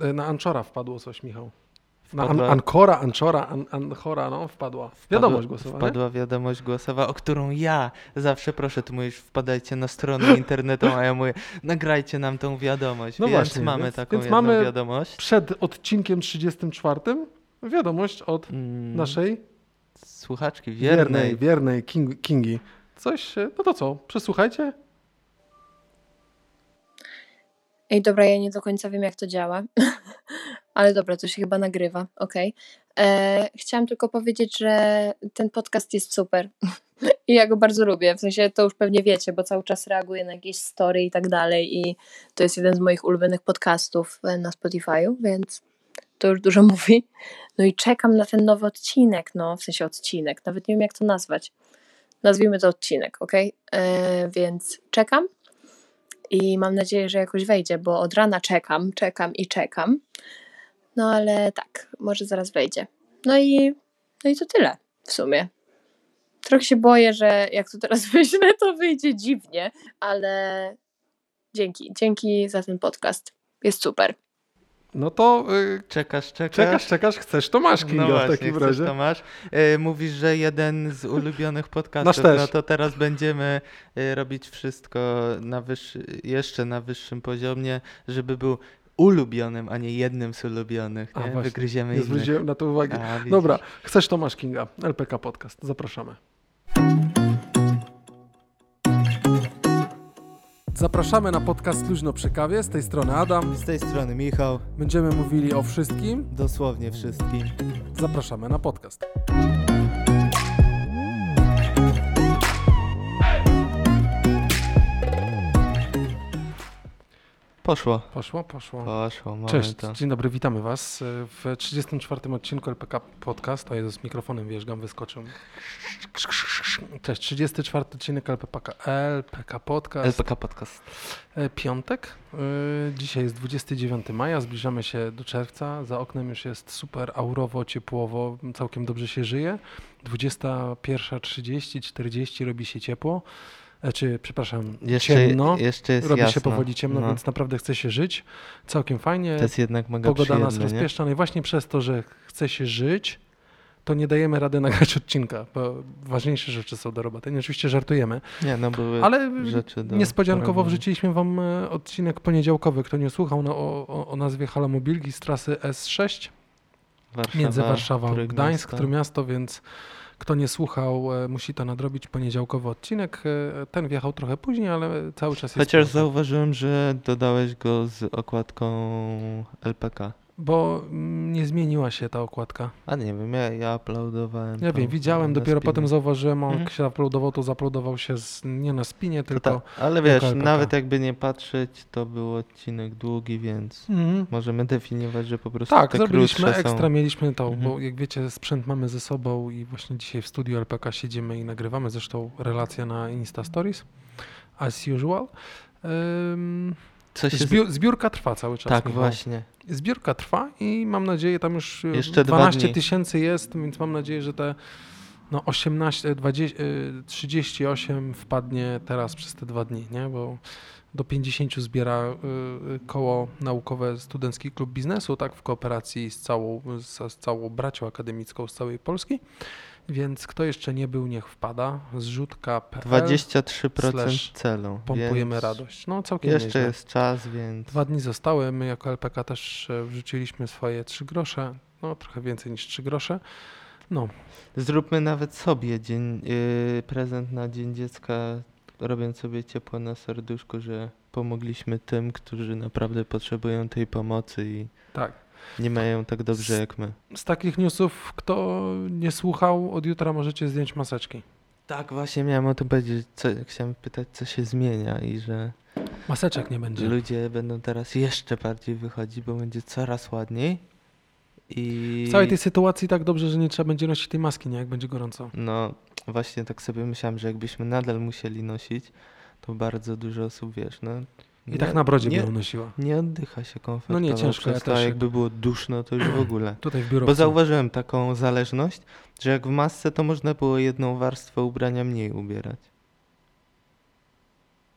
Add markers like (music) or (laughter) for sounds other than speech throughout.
E, Na Anchora wpadło coś, Michał. Na an, Anchora, an, Anchora, no, wpadła. Wiadomość głosowa, nie? Wpadła wiadomość głosowa, o którą ja zawsze proszę, ty mówisz, wpadajcie na stronę (laughs) internetową, a ja mówię, nagrajcie nam tą wiadomość. No więc właśnie, mamy więc- taką więc jedną mamy- wiadomość. Przed odcinkiem 34 wiadomość od Mm, naszej Słuchaczki wiernej, wiernej. wiernej King, Kingi. Coś, no to co, przesłuchajcie. Ej, dobra, ja nie do końca wiem, jak to działa, (laughs) ale dobra, to się chyba nagrywa, okej. E, Chciałam tylko powiedzieć, że ten podcast jest super (laughs) i ja go bardzo lubię, w sensie to już pewnie wiecie, bo cały czas reaguję na jakieś story i tak dalej i to jest jeden z moich ulubionych podcastów e, na Spotify'u, więc to już dużo (laughs) mówi. No i czekam na ten nowy odcinek, no, w sensie odcinek, nawet nie wiem, jak to nazwać. Nazwijmy to odcinek, okej? E, Więc czekam i mam nadzieję, że jakoś wejdzie, bo od rana czekam, czekam i czekam. No ale tak, może zaraz wejdzie. No i, no i to tyle w sumie. Trochę się boję, że jak to teraz (laughs) wyślę, to wyjdzie dziwnie, ale dzięki, dzięki za ten podcast. Jest super. No to y, Czekasz, czekasz. czekasz, czekasz, chcesz, to masz Kinga No w właśnie, takim chcesz, razie. to masz. E, mówisz, że jeden z ulubionych (laughs) podcastów, Nasz też. no to teraz będziemy e, robić wszystko na wyższy, jeszcze na wyższym poziomie, żeby był ulubionym, a nie jednym z ulubionych. A, Nie? właśnie, Wygryziemy Nie zwróciłem na to uwagi. A. Dobra, chcesz Tomasz Kinga, LPK Podcast, zapraszamy. Zapraszamy na podcast Luźno przy kawie, z tej strony Adam. Z tej strony Michał, Będziemy mówili o wszystkim. dosłownie wszystkim. Zapraszamy na podcast. Poszło. Poszło, poszło. Poszło, mamy Cześć, to. dzień dobry, witamy Was w 34 odcinku LPK Podcast. O Jezus, z mikrofonem wierzgam, wyskoczył. Cześć, 34 odcinek LPK, LPK Podcast. LPK Podcast. E, Piątek. E, Dzisiaj jest 29 maja, zbliżamy się do czerwca. Za oknem już jest super aurowo, ciepłowo, całkiem dobrze się żyje. 21.30, 40 robi się ciepło. E, Czy, przepraszam, Jeszcze, ciemno. jeszcze jest Robi jasno. się powoli ciemno, No, więc naprawdę chce się żyć. Całkiem fajnie. To jest jednak mega Pogoda nas rozpieszcza. No i właśnie przez to, że chce się żyć, to nie dajemy rady (laughs) nagrać odcinka, bo ważniejsze rzeczy są do roboty. Nie, oczywiście żartujemy, Nie, no były ale rzeczy do niespodziankowo porobienia. wrzuciliśmy wam e, odcinek poniedziałkowy. Kto nie słuchał no, o, o, nazwie Halamobilgi z trasy S6 Warszawa, między Warszawą a. Gdańsk, Trójmiasto, więc kto nie słuchał, e, musi to nadrobić. Poniedziałkowy odcinek. E, Ten wjechał trochę później, ale cały czas jest. Chociaż zauważyłem, że dodałeś go z okładką LPK. Bo mm, nie zmieniła się ta okładka. A nie wiem, ja, ja uploadowałem. Ja wiem, widziałem, dopiero spinie. potem zauważyłem, on Mhm. jak się uploadował, to zaploadował się z, nie na spinie, To tylko... tak, ale wiesz, nawet jakby nie patrzeć, to był odcinek długi, więc Mhm. możemy definiować, że po prostu Tak, te zrobiliśmy krótsze ekstra, są. mieliśmy to, Mhm. bo jak wiecie, sprzęt mamy ze sobą i właśnie dzisiaj w studiu LPK siedzimy i nagrywamy, zresztą relacja na Insta Stories, as usual. Ym, Co się z... zbió- zbiórka trwa cały czas. Tak, Michał. właśnie. Zbiórka trwa i mam nadzieję, tam już y, Jeszcze dwa 12 dni. tysięcy jest, więc mam nadzieję, że te no 18, 20, y, 38 wpadnie teraz przez te dwa dni, nie? Bo do 50 zbiera y, koło naukowe Studencki Klub Biznesu, tak, w kooperacji z całą, z, z całą bracią akademicką z całej Polski. Więc kto jeszcze nie był, niech wpada. Zrzutka.pl 23% slash celu. Pompujemy radość. No całkiem Jeszcze nieźle. jest czas, więc Dwa dni zostały. My jako LPK też e, wrzuciliśmy swoje 3 grosze. No trochę więcej niż 3 grosze. No, zróbmy nawet sobie dzień, yy, prezent na Dzień Dziecka, robiąc sobie ciepło na serduszku, że pomogliśmy tym, którzy naprawdę potrzebują tej pomocy i tak. nie mają tak dobrze jak my. Z takich newsów, kto nie słuchał, od jutra możecie zdjąć maseczki. Tak, właśnie miałem o tym powiedzieć. Co, chciałem pytać, co się zmienia i że Maseczek nie będzie. ludzie będą teraz jeszcze bardziej wychodzić, bo będzie coraz ładniej. I W całej tej sytuacji tak dobrze, że nie trzeba będzie nosić tej maski, nie? Jak będzie gorąco. no właśnie tak sobie myślałem, że jakbyśmy nadal musieli nosić, to bardzo dużo osób, wiesz, no I tak na brodzie nie, nosiła. nie oddycha się komfortowo. No nie, ciężko, ja to, też jakby było duszno, to już w (clears throat) ogóle. Tutaj w biurowcu. Bo zauważyłem taką zależność, że jak w masce, to można było jedną warstwę ubrania mniej ubierać.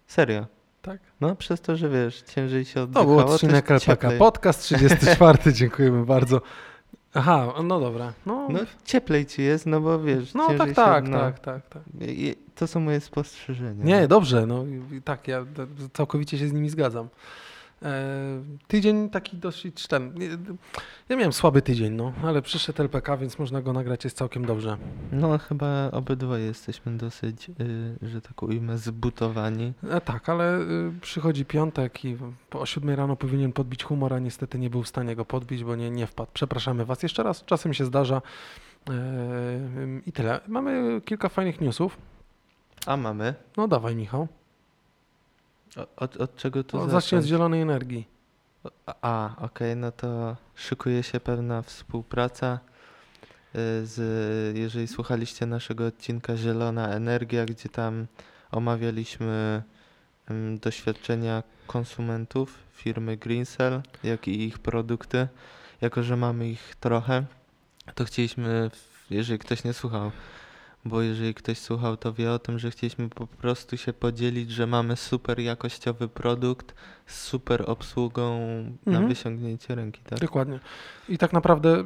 Serio. Tak. No przez to, że wiesz, ciężej się To oddychało, był też odcinek. Podcast 34. (laughs) Dziękujemy bardzo. Aha, no dobra. No, No cieplej ci jest, no bo wiesz, no tak, się, tak, no, tak, tak, tak. i- To są moje spostrzeżenia. Nie, dobrze, no i- i tak, ja całkowicie się z nimi zgadzam. E, tydzień taki dosyć ten. Ja miałem słaby tydzień, no, ale przyszedł LPK, więc można go nagrać, jest całkiem dobrze. No chyba obydwoje jesteśmy dosyć, y, że tak ujmę, zbutowani. E, tak, ale y, przychodzi piątek i o 7 rano powinien podbić humor, a niestety nie był w stanie go podbić, bo nie, nie wpadł. Przepraszamy Was jeszcze raz, czasem się zdarza. E, I tyle. Mamy kilka fajnych newsów. A mamy? No dawaj, Michał. Od, od czego tu No, zacząć? zacznij od zielonej energii. A, okej, no to szykuje się pewna współpraca y, z, jeżeli słuchaliście naszego odcinka Zielona Energia, gdzie tam omawialiśmy ym, doświadczenia konsumentów firmy Greencell, jak i ich produkty. Jako, że mamy ich trochę, to chcieliśmy, jeżeli ktoś nie słuchał, bo jeżeli ktoś słuchał, to wie o tym, że chcieliśmy po prostu się podzielić, że mamy super jakościowy produkt z super obsługą na Mhm. wyciągnięcie ręki, tak? Dokładnie. I tak naprawdę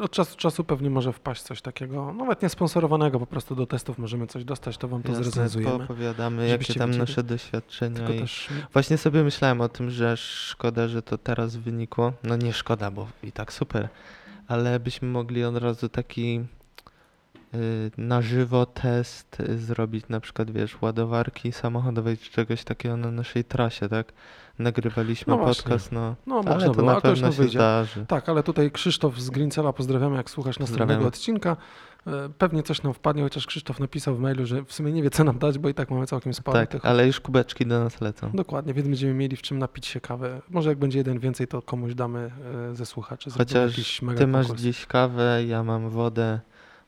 y, od czasu do czasu pewnie może wpaść coś takiego, nawet nie sponsorowanego, po prostu do testów możemy coś dostać, to wam to Jasne, zrecenzujemy. Poopowiadamy, żebyście jakie tam nasze doświadczenia i też Właśnie sobie myślałem o tym, że szkoda, że to teraz wynikło. No nie szkoda, bo i tak super. Ale byśmy mogli od razu taki na żywo test y, zrobić, na przykład wiesz, ładowarki samochodowej czy czegoś takiego na naszej trasie, tak? Nagrywaliśmy No właśnie. podcast, no. no, można ale to było, na pewno się wyjdzie. zdarzy. Tak, ale tutaj Krzysztof z Greencella, pozdrawiamy, jak słuchasz następnego odcinka. E, Pewnie coś nam wpadnie, chociaż Krzysztof napisał w mailu, że w sumie nie wie, co nam dać, bo i tak mamy całkiem sporo Tak, tych. ale już kubeczki do nas lecą. Dokładnie, więc będziemy mieli w czym napić się kawę. Może jak będzie jeden więcej, to komuś damy e, ze słuchaczy. Chociaż ty masz dziś kawę, ja mam wodę,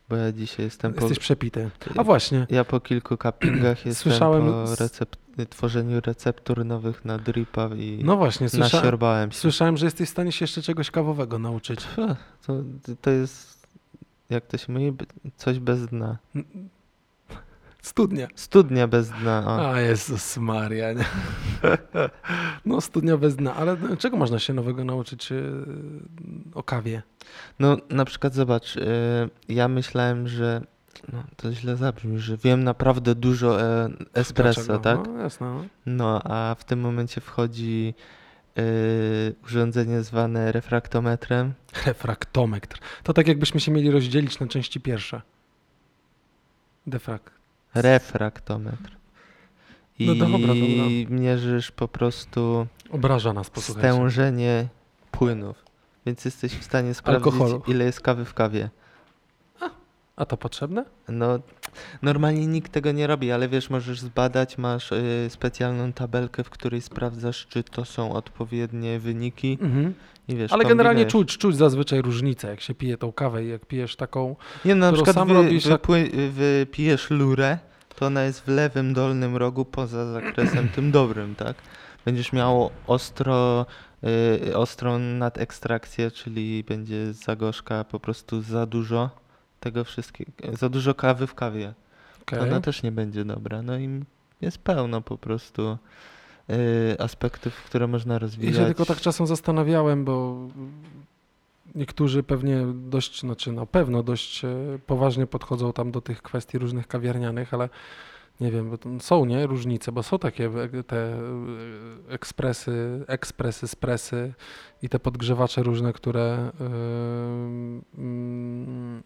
bo ja dzisiaj jestem po... Jesteś przepity. A właśnie, Ja po kilku cuppingach (clears throat) jestem Słyszałem po recept- tworzeniu receptur nowych na dripa i no właśnie, słysza... nasiorbałem się. słyszałem, że jesteś w stanie się jeszcze czegoś kawowego nauczyć. To, to jest, jak to się mówi, coś bez dna. Studnia. Studnia bez dna. O. A Jezus Maria. Nie? No studnia bez dna, ale czego można się nowego nauczyć e, o kawie? No na przykład zobacz, y, ja myślałem, że no, to źle zabrzmi, że wiem naprawdę dużo e, espresso, Dlaczego? tak? No jasne. No. No a w tym momencie wchodzi y, urządzenie zwane refraktometrem. Refraktometr. To tak jakbyśmy się mieli rozdzielić na części pierwsze. Defrak. Refraktometr. I No dobra, dobra. mierzysz po prostu Obraża nas, posłuchajcie. stężenie płynów. Więc jesteś w stanie sprawdzić, Alkoholu. ile jest kawy w kawie. A to potrzebne? No, normalnie nikt tego nie robi, ale wiesz, możesz zbadać, masz y, specjalną tabelkę, w której sprawdzasz, czy to są odpowiednie wyniki Mhm. i wiesz, Ale generalnie kombinujesz. czuć, czuć zazwyczaj różnicę, jak się pije tą kawę i jak pijesz taką... Nie, no, na którą przykład sam wy, robisz, jak- wypły- wypijesz lurę, to ona jest w lewym dolnym rogu poza zakresem tym (clears throat) dobrym, tak? Będziesz miał ostro, y, ostrą nadekstrakcję, czyli będzie za gorzka po prostu za dużo tego wszystkiego, za dużo kawy w kawie. Okay. Ona też nie będzie dobra. No i jest pełno po prostu y, aspektów, które można Ja rozwijać. się tylko tak czasem zastanawiałem, bo niektórzy pewnie dość, znaczy na pewno dość e, poważnie podchodzą tam do tych kwestii różnych kawiarnianych, ale nie wiem, bo są, nie, różnice, bo są takie e, te e, ekspresy, ekspresy, spresy i te podgrzewacze różne, które mm,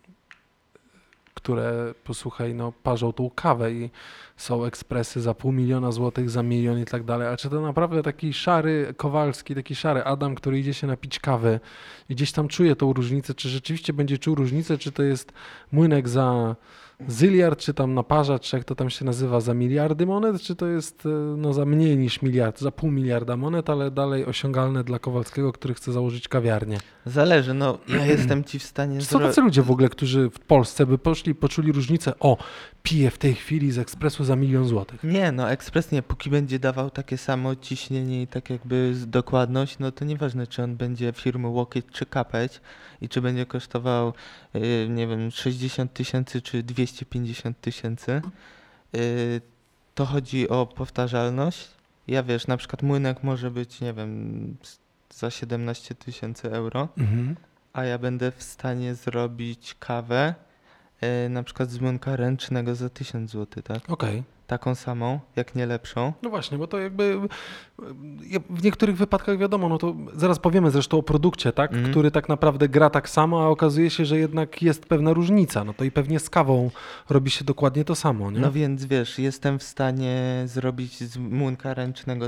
które, posłuchaj, no, parzą tą kawę i są ekspresy za pół miliona złotych, za milion i tak dalej. A czy to naprawdę taki szary Kowalski, taki szary Adam, który idzie się napić kawy i gdzieś tam czuje tą różnicę, czy rzeczywiście będzie czuł różnicę, czy to jest młynek za zyliard, czy tam naparzacz, czy jak to tam się nazywa, za miliardy monet, czy to jest e, no, za mniej niż miliard, za pół miliarda monet, ale dalej osiągalne dla Kowalskiego, który chce założyć kawiarnię. Zależy, no ja jestem ci w stanie Są tacy ludzie w ogóle, którzy w Polsce by poszli, poczuli różnicę, o, piję w tej chwili z ekspresu za milion złotych. Nie, no ekspres nie, póki będzie dawał takie samo ciśnienie i tak jakby dokładność, no to nieważne czy on będzie firmy Łokieć czy Kapeć i czy będzie kosztował, yy, nie wiem, 60 tysięcy czy 250 tysięcy, yy, to chodzi o powtarzalność. Ja wiesz, na przykład młynek może być, nie wiem, za 17 tysięcy euro, Mhm. a ja będę w stanie zrobić kawę e, na przykład z młynka ręcznego za 1000 zł, tak? Okej. Taką samą, jak nie lepszą. No właśnie, bo to jakby y, w niektórych wypadkach wiadomo, no to zaraz powiemy zresztą o produkcie, tak, Mhm. który tak naprawdę gra tak samo, a okazuje się, że jednak jest pewna różnica. No to i pewnie z kawą robi się dokładnie to samo, nie? No więc wiesz, jestem w stanie zrobić z młynka ręcznego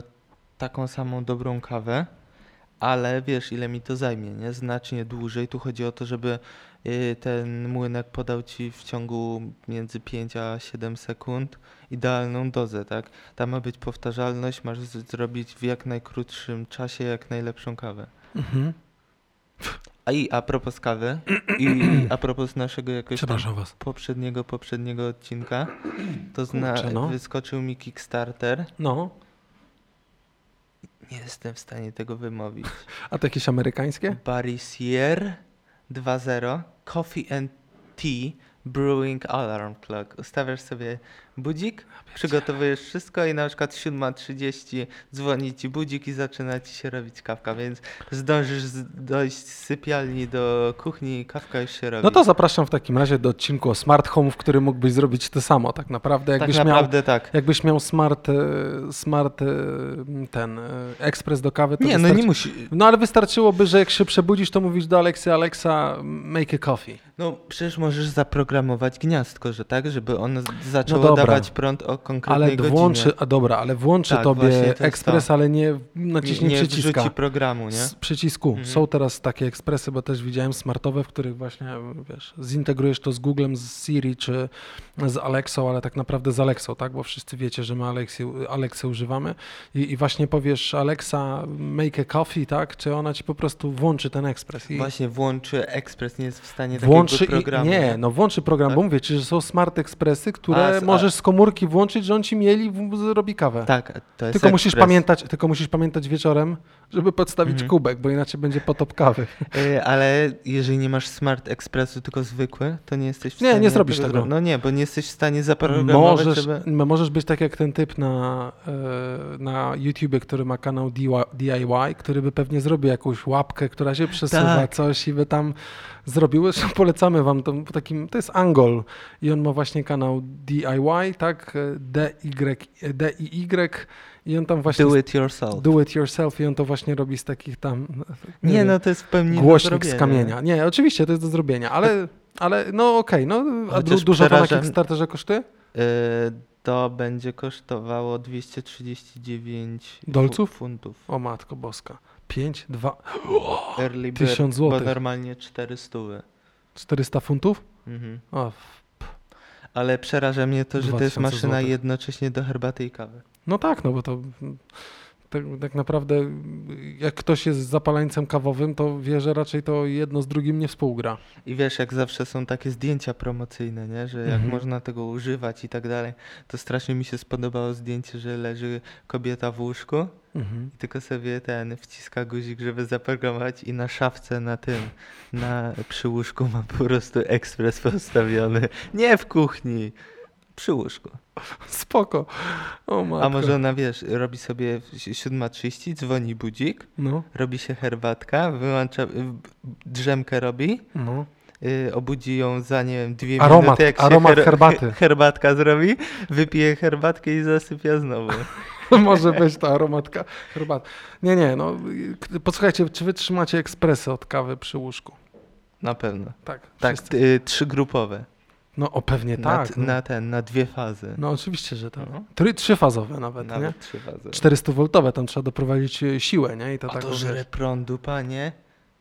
taką samą dobrą kawę, ale wiesz, ile mi to zajmie, nie? Znacznie dłużej. Tu chodzi o to, żeby ten młynek podał ci w ciągu między 5 a 7 sekund idealną dozę, tak? Tam ma być powtarzalność, masz zrobić w jak najkrótszym czasie jak najlepszą kawę. Mhm. A i a propos kawy i a propos naszego jakoś poprzedniego, poprzedniego odcinka, to zna, Kurczę, no. wyskoczył mi Kickstarter. No, Nie jestem w stanie tego wymówić. a to jakieś amerykańskie? Barisier 2.0 Coffee and Tea Brewing Alarm Clock. Ustawiasz sobie budzik, przygotowujesz wszystko i na przykład 7.30 dzwoni ci budzik i zaczyna ci się robić kawka, więc zdążysz dojść z sypialni do kuchni i kawka już się robi. No to zapraszam w takim razie do odcinku o smart home, w którym mógłbyś zrobić to samo tak naprawdę. tak Jakbyś miał naprawdę tak. Jakbyś miał smart, e, smart e, ten e, ekspres do kawy, to Nie, no wystarczy... nie musi. No ale wystarczyłoby, że jak się przebudzisz, to mówisz do Alexy, Alexa, make a coffee. No przecież możesz zaprogramować gniazdko, że tak, żeby on z- zaczął No dawać prąd o konkretnej Ale godzinie. włączy, a dobra, ale włączy Tak, tobie ekspres, to. ale nie nie, naciśnie nie przyciska. wrzuci programu, nie? Z przycisku. Mhm. Są teraz takie ekspresy, bo też widziałem smartowe, w których właśnie, wiesz, zintegrujesz to z Googlem, z Siri czy z Alexą, ale tak naprawdę z Alexą, tak? Bo wszyscy wiecie, że my Alexy, Alexę używamy I, i właśnie powiesz Alexa, make a coffee, tak? Czy ona ci po prostu włączy ten ekspres. I Właśnie włączy ekspres, nie jest w stanie włączy takiego i, programu. Nie, no włączy program, Tak? bo mówię ci, że są smart ekspresy, które A, s- a- możesz z komórki włączyć, że on ci mieli zrobi kawę. Tak, to jest Tylko musisz, pamiętać, tylko musisz pamiętać wieczorem, żeby podstawić Mhm. kubek, bo inaczej będzie potop kawy. (laughs) Y, Ale jeżeli nie masz Smart Expressu, tylko zwykły, to nie jesteś w Nie, stanie... nie zrobisz tego. zro- No nie, bo nie jesteś w stanie zaprogramować, Możesz, żeby... m- możesz być tak jak ten typ na, e, na YouTubie, który ma kanał DIY, który by pewnie zrobił jakąś łapkę, która się przesuwa, Tak. coś i by tam zrobił. Zresztą (laughs) polecamy wam to, takim, to jest Angol i on ma właśnie kanał DIY, tak, DY, DIY i on tam właśnie Do it yourself. do it yourself i on to właśnie robi z takich tam Nie, wiem, no to jest w pełni głośnik z kamienia. Nie, oczywiście to jest do zrobienia, ale, (laughs) ale no okej, no a du- dużo to na przeraża- Kickstarterze kosztuje? Y, To będzie kosztowało 239 fu- Dolców? funtów. O matko boska. 5, 2, Early bird, 1000 bo złotych. normalnie 400. 400 funtów? Mhm. O, Ale przeraża mnie to, że to jest 2000 maszyna złotych. jednocześnie do herbaty i kawy. no tak, no bo to tak, tak naprawdę jak ktoś jest zapaleńcem kawowym, to wie, że raczej to jedno z drugim nie współgra. I wiesz, jak zawsze są takie zdjęcia promocyjne, nie? że jak Mhm. można tego używać i tak dalej, to strasznie mi się spodobało zdjęcie, że leży kobieta w łóżku Mhm. tylko sobie ten wciska guzik, żeby zaprogramować i na szafce na tym, na przy łóżku ma po prostu ekspres postawiony. Nie w kuchni, przy łóżku. (laughs) Spoko. O matko. A może ona, wiesz, robi sobie w 7.30, dzwoni budzik, No, robi się herbatka, wyłącza, y, drzemkę robi, no. y, obudzi ją za, nie wiem, dwie Aromat, minuty, jak aromat herbaty. herbatka zrobi, wypije herbatkę i zasypia znowu. (laughs) Może być ta aromatka herbat. Nie, nie, no posłuchajcie, czy wy trzymacie ekspresy od kawy przy łóżku? Na pewno. Tak, Tak, y, trzygrupowe. No o pewnie na, tak. t- no. na ten, na dwie fazy. no oczywiście, że tak. No. Try, trzyfazowe nawet, nie? Nawet trzy fazy. 400-woltowe, tam trzeba doprowadzić e, siłę, nie? I to A tak. to żre prądu, panie.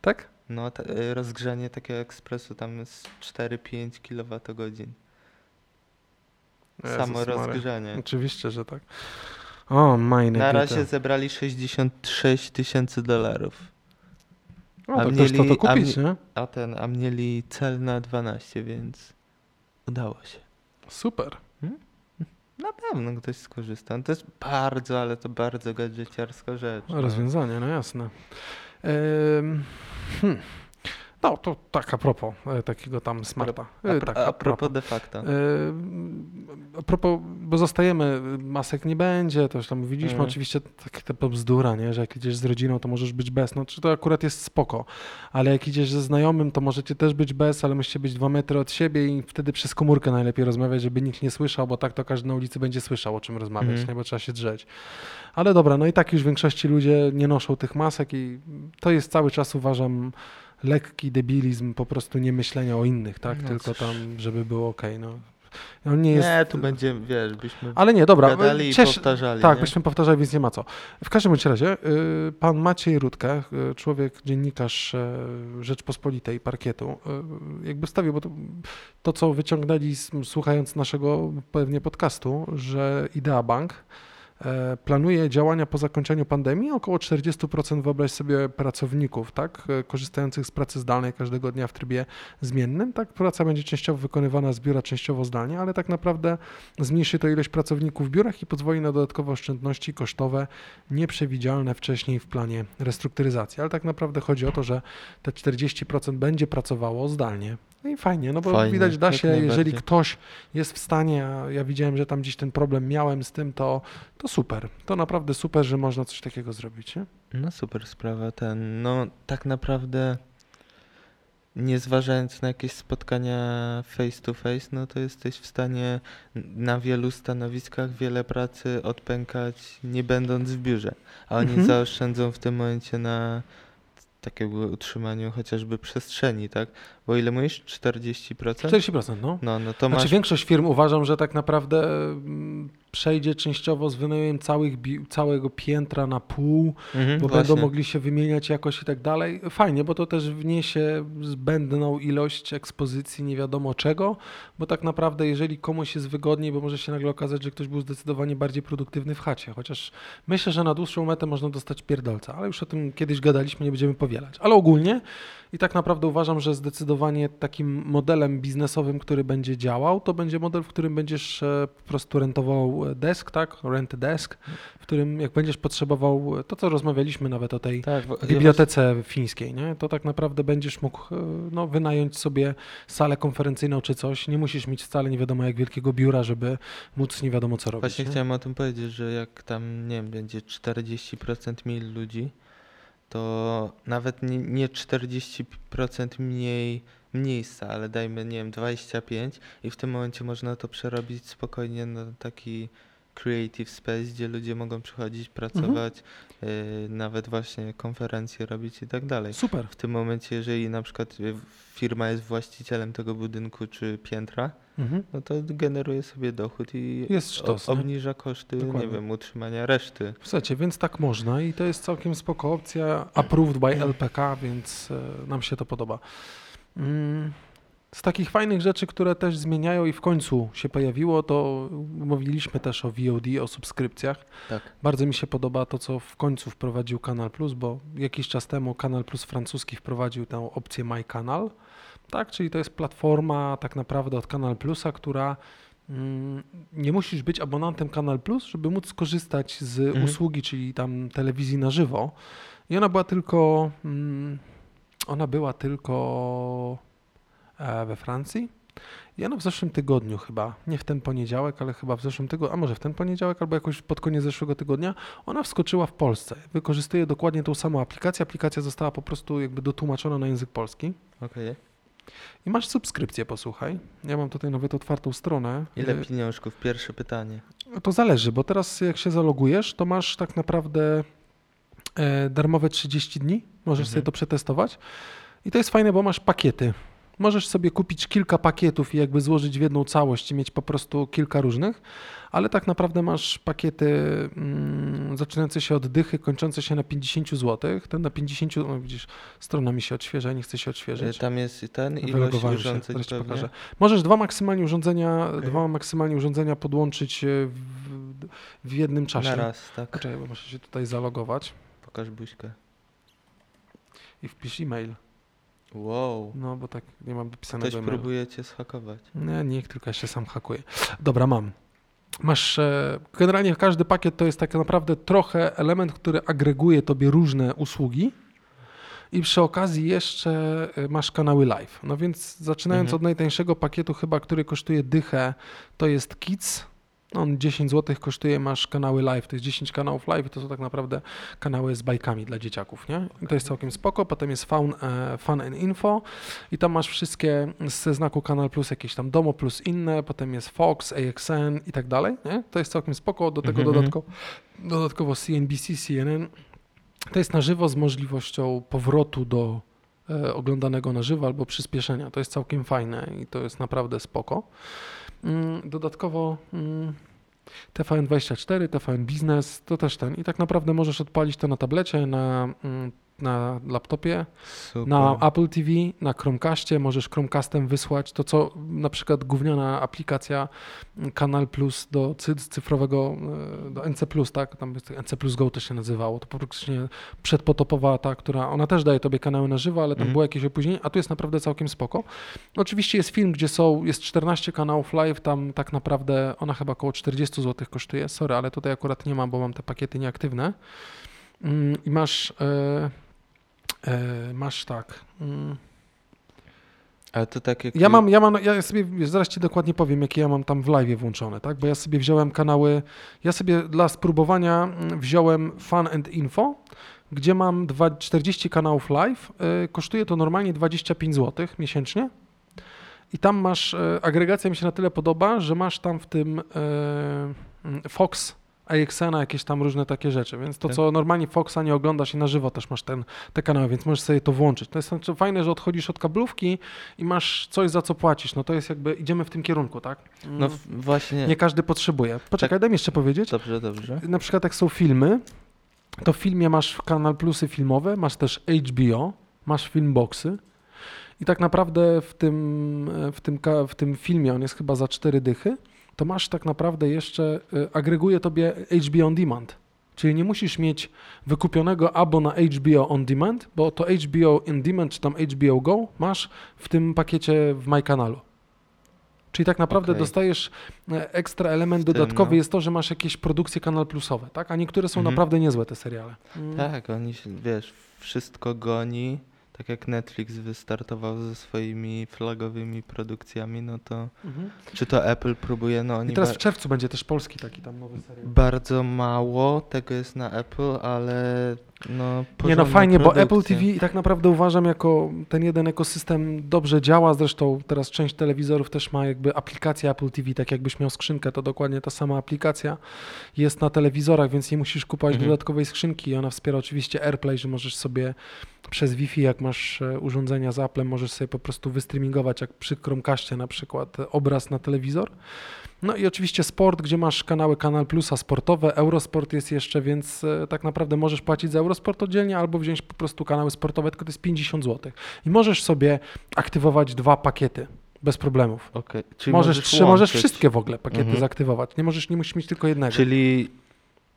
Tak? No, ta, y, rozgrzanie takiego ekspresu tam jest 4-5 kWh. Samo Jezus rozgrzanie. Oczywiście, że tak. O, majne Na razie zebrali 66 tysięcy dolarów. O, a to mieli- to a kupić, mi- nie? A ten, a mieli cel na 12, więc udało się. Super. Na pewno ktoś skorzysta. To jest bardzo, ale to bardzo gadżeciarska rzecz. no. Rozwiązanie, no jasne. Ym, hmm. No, to tak a propos e, takiego tam smarta. A, E, pro- tak, a propos de facto. E, A propos, bo zostajemy, masek nie będzie, to już tam mówiliśmy, Mhm. oczywiście tak ta bzdura, nie, że jak idziesz z rodziną, to możesz być bez, no czy to akurat jest spoko, ale jak idziesz ze znajomym, to możecie też być bez, ale musicie być dwa metry od siebie i wtedy przez komórkę najlepiej rozmawiać, żeby nikt nie słyszał, bo tak to każdy na ulicy będzie słyszał, o czym rozmawiać, Mhm. nie, bo trzeba się drzeć. Ale dobra, no i tak już w większości ludzie nie noszą tych masek i to jest cały czas uważam lekki debilizm po prostu nie myślenia o innych, tak? No Tylko tam, żeby było ok. No. On nie jest. Nie, tu będzie, wiesz, byśmy Ale nie, dobra. gadali i powtarzali. Tak, nie? byśmy powtarzali, więc nie ma co. W każdym bądź razie, y, pan Maciej Rudkę, y, człowiek, dziennikarz e, Rzeczpospolitej Parkietu, y, jakby stawił, bo to, to co wyciągnęli słuchając naszego pewnie podcastu, że Idea Bank planuje działania po zakończeniu pandemii. Około 40% wyobraź sobie pracowników, tak, e, korzystających z pracy zdalnej każdego dnia w trybie zmiennym. Tak, praca będzie częściowo wykonywana z biura, częściowo zdalnie, ale tak naprawdę zmniejszy to ilość pracowników w biurach i pozwoli na dodatkowe oszczędności kosztowe nieprzewidzialne wcześniej w planie restrukturyzacji. Ale tak naprawdę chodzi o to, że te 40% będzie pracowało zdalnie. No i fajnie, no bo Fajnie, widać da się, jeżeli ktoś jest w stanie, a ja widziałem, że tam gdzieś ten problem miałem z tym, to, to super. To naprawdę super, że można coś takiego zrobić. Nie? No super sprawa ten. No tak naprawdę nie zważając na jakieś spotkania face to face, no to jesteś w stanie na wielu stanowiskach wiele pracy odpękać nie będąc w biurze. A oni Mhm. zaoszczędzą w tym momencie na takiego utrzymaniu chociażby przestrzeni, tak? Bo ile mówisz? 40%? 40%, no. No, no to Znaczy masz... większość firm uważam, że tak naprawdę mm, przejdzie częściowo z wynajmem całych całego piętra na pół, Mhm, bo właśnie. będą mogli się wymieniać jakoś i tak dalej. Fajnie, bo to też wniesie zbędną ilość ekspozycji nie wiadomo czego, bo tak naprawdę jeżeli komuś jest wygodniej, bo może się nagle okazać, że ktoś był zdecydowanie bardziej produktywny w chacie, chociaż myślę, że na dłuższą metę można dostać pierdolca, ale już o tym kiedyś gadaliśmy, nie będziemy powielać. Ale ogólnie i tak naprawdę uważam, że zdecydowanie takim modelem biznesowym, który będzie działał, to będzie model, w którym będziesz e, po prostu rentował e, desk, tak? Rent desk, w którym jak będziesz potrzebował e, to, co rozmawialiśmy nawet o tej Tak, bibliotece fińskiej, nie? to tak naprawdę będziesz mógł no, wynająć sobie salę konferencyjną czy coś. Nie musisz mieć wcale nie wiadomo jak wielkiego biura, żeby móc nie wiadomo co robić. Właśnie nie? chciałem o tym powiedzieć, że jak tam, nie wiem, będzie 40% mniej ludzi, to nawet nie, nie 40% mniej miejsca, ale dajmy, nie wiem, 25 i w tym momencie można to przerobić spokojnie na taki creative space, gdzie ludzie mogą przychodzić, pracować, yy, nawet właśnie konferencje robić i tak dalej. Super. W tym momencie, jeżeli na przykład y, firma jest właścicielem tego budynku czy piętra, Mhm. no to generuje sobie dochód i Jest sztos, obniża koszty, Dokładnie. nie wiem, utrzymania reszty. Słuchajcie, więc tak można i to jest całkiem spoko opcja, approved by LPK, więc e, nam się to podoba. Mm, Z takich fajnych rzeczy, które też zmieniają i w końcu się pojawiło, to mówiliśmy też o VOD, o subskrypcjach. Tak. Bardzo mi się podoba to, co w końcu wprowadził Kanal Plus, bo jakiś czas temu Kanal Plus francuski wprowadził tę opcję My Kanal, tak, czyli to jest platforma tak naprawdę od Kanal Plusa, która mm, nie musisz być abonantem Kanal Plus, żeby móc skorzystać z Mhm. usługi, czyli tam telewizji na żywo. I ona była tylko, mm, ona była tylko e, we Francji. I ona w zeszłym tygodniu chyba, nie w ten poniedziałek, ale chyba w zeszłym tygodniu, a może w ten poniedziałek, albo jakoś pod koniec zeszłego tygodnia, ona wskoczyła w Polsce. Wykorzystuje dokładnie tą samą aplikację. Aplikacja została po prostu jakby dotłumaczona na język polski. Okej. I masz subskrypcję, posłuchaj. Ja mam tutaj nawet otwartą stronę. Ile Y, pieniążków? Pierwsze pytanie. To zależy, bo teraz jak się zalogujesz, to masz tak naprawdę e, darmowe 30 dni. Możesz Mhm. sobie to przetestować. I to jest fajne, bo masz pakiety. Możesz sobie kupić kilka pakietów i jakby złożyć w jedną całość i mieć po prostu kilka różnych, ale tak naprawdę masz pakiety mm, zaczynające się od dychy, kończące się na 50 zł. Ten na 50, no widzisz, strona mi się odświeża, nie chce się odświeżyć. Tam jest ten ilość się, urządzeń pewnie. pokażę. Możesz dwa maksymalnie urządzenia, Okej. dwa maksymalnie urządzenia podłączyć e, w, w jednym czasie. Na raz, tak. Poczekaj, bo muszę się tutaj zalogować Pokaż buźkę. i wpisz e-mail. Wow. No, bo tak nie mam dopisanego Ktoś e-mailu. próbuje cię schakować. Nie, niech tylko ja się sam hakuję. Dobra, mam. Masz, e, generalnie każdy pakiet to jest tak naprawdę trochę element, który agreguje tobie różne usługi i przy okazji jeszcze y, masz kanały live. No więc zaczynając Mhm. od najtańszego pakietu chyba, który kosztuje dychę, to jest Kids. On 10 zł kosztuje, masz kanały live, to jest 10 kanałów live i to są tak naprawdę kanały z bajkami dla dzieciaków, nie? I to jest całkiem spoko. Potem jest Fun, e, fun and Info i tam masz wszystkie ze znaku Kanal Plus, jakieś tam Domo Plus inne, potem jest Fox, AXN i tak dalej, nie? To jest całkiem spoko. Do tego Mhm, dodatkowo, dodatkowo CNBC, CNN. To jest na żywo z możliwością powrotu do e, oglądanego na żywo albo przyspieszenia. To jest całkiem fajne i to jest naprawdę spoko. Mm, Dodatkowo mm, TVN24, TVN Biznes, to też ten. I tak naprawdę możesz odpalić to na tablecie, na, mm, na laptopie, Super. na Apple TV, na Chromecastie. Możesz Chromecastem wysłać to, co na przykład gówniana aplikacja Kanal Plus do cy- cyfrowego, e, do NC+, tak? Tam jest NC Plus Go to się nazywało. To praktycznie przedpotopowa ta, która, ona też daje tobie kanały na żywo, ale tam Mhm. było jakieś opóźnienie, a tu jest naprawdę całkiem spoko. Oczywiście jest film, gdzie są, jest 14 kanałów live, tam tak naprawdę ona chyba około 40 zł kosztuje. Sorry, ale tutaj akurat nie mam, bo mam te pakiety nieaktywne. Mm, I masz, e, e, masz tak. Mm, Ale to tak jak... ja mam, ja mam, ja sobie, zaraz ci dokładnie powiem, jakie ja mam tam w live włączone, tak? Bo ja sobie wziąłem kanały, ja sobie dla spróbowania mm, wziąłem Fun and Info, gdzie mam dwa, 40 kanałów live. y, Kosztuje to normalnie 25 zł miesięcznie. I tam masz, y, agregacja mi się na tyle podoba, że masz tam w tym y, mm, Fox, AXN, jakieś tam różne takie rzeczy, więc to Tak. co normalnie Foxa nie oglądasz i na żywo też masz ten, te kanały, więc możesz sobie to włączyć. To jest znaczy fajne, że odchodzisz od kablówki i masz coś za co płacisz, no to jest jakby, idziemy w tym kierunku, tak? No właśnie... nie każdy potrzebuje. Poczekaj, daj mi jeszcze powiedzieć. Dobrze, dobrze. Na przykład jak są filmy, to w filmie masz kanal plusy filmowe, masz też HBO, masz filmboxy i tak naprawdę w tym, w tym, w tym filmie, on jest chyba za cztery dychy, to masz tak naprawdę jeszcze, y, agreguje tobie HBO On Demand. Czyli nie musisz mieć wykupionego abo na HBO On Demand, bo to HBO On Demand czy tam HBO Go masz w tym pakiecie w MyKanalu. Czyli tak naprawdę Okej. dostajesz e, ekstra element tym, dodatkowy no. jest to, że masz jakieś produkcje kanal plusowe, tak? A niektóre są Mhm. naprawdę niezłe te seriale. Mm. Tak, oni się, wiesz, wszystko goni. Tak jak Netflix wystartował ze swoimi flagowymi produkcjami, no to Mhm. czy to Apple próbuje, no oni I teraz w czerwcu będzie też polski taki tam nowy serial. bardzo mało tego jest na Apple, ale no Nie no fajnie, bo Apple. TV i tak naprawdę uważam jako ten jeden ekosystem dobrze działa, zresztą teraz część telewizorów też ma jakby aplikację Apple TV, tak jakbyś miał skrzynkę, to dokładnie ta sama aplikacja jest na telewizorach, więc nie musisz kupować Mhm. dodatkowej skrzynki i ona wspiera oczywiście AirPlay, że możesz sobie przez Wi-Fi, jak masz e, urządzenia z Applem, możesz sobie po prostu wystreamingować, jak przy Chromecastie na przykład, e, obraz na telewizor. No i oczywiście sport, gdzie masz kanały Kanal Plusa sportowe, Eurosport jest jeszcze, więc e, tak naprawdę możesz płacić za Eurosport oddzielnie albo wziąć po prostu kanały sportowe, tylko to jest 50 zł. I możesz sobie aktywować dwa pakiety bez problemów. Okej, czyli możesz, możesz trzy, możesz wszystkie w ogóle pakiety Mhm. zaktywować. Nie możesz, nie musisz mieć tylko jednego. Czyli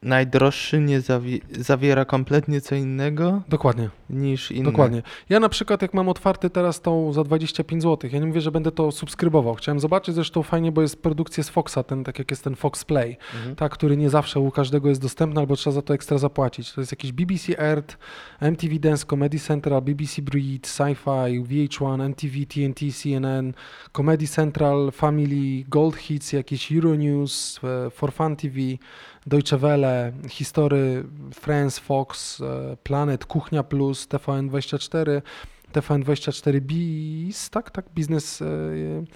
najdroższy nie zawi- zawiera kompletnie co innego Dokładnie. niż inny. Dokładnie. Ja na przykład jak mam otwarty teraz tą za 25 zł, ja nie mówię, że będę to subskrybował. Chciałem zobaczyć zresztą fajnie, bo jest produkcja z Foxa, ten, tak jak jest ten Fox Play, Mhm. tak, który nie zawsze u każdego jest dostępny, albo trzeba za to ekstra zapłacić. To jest jakiś BBC Earth, MTV Dance, Comedy Central, BBC Breed, Sci-Fi, VH1, MTV, TNT, CNN, Comedy Central, Family, Gold Hits, jakieś Euronews, e, For Fun TV, Deutsche Welle, History, France, Fox, e, Planet, Kuchnia Plus, TVN24, TVN24 Biz, tak, tak, Business e,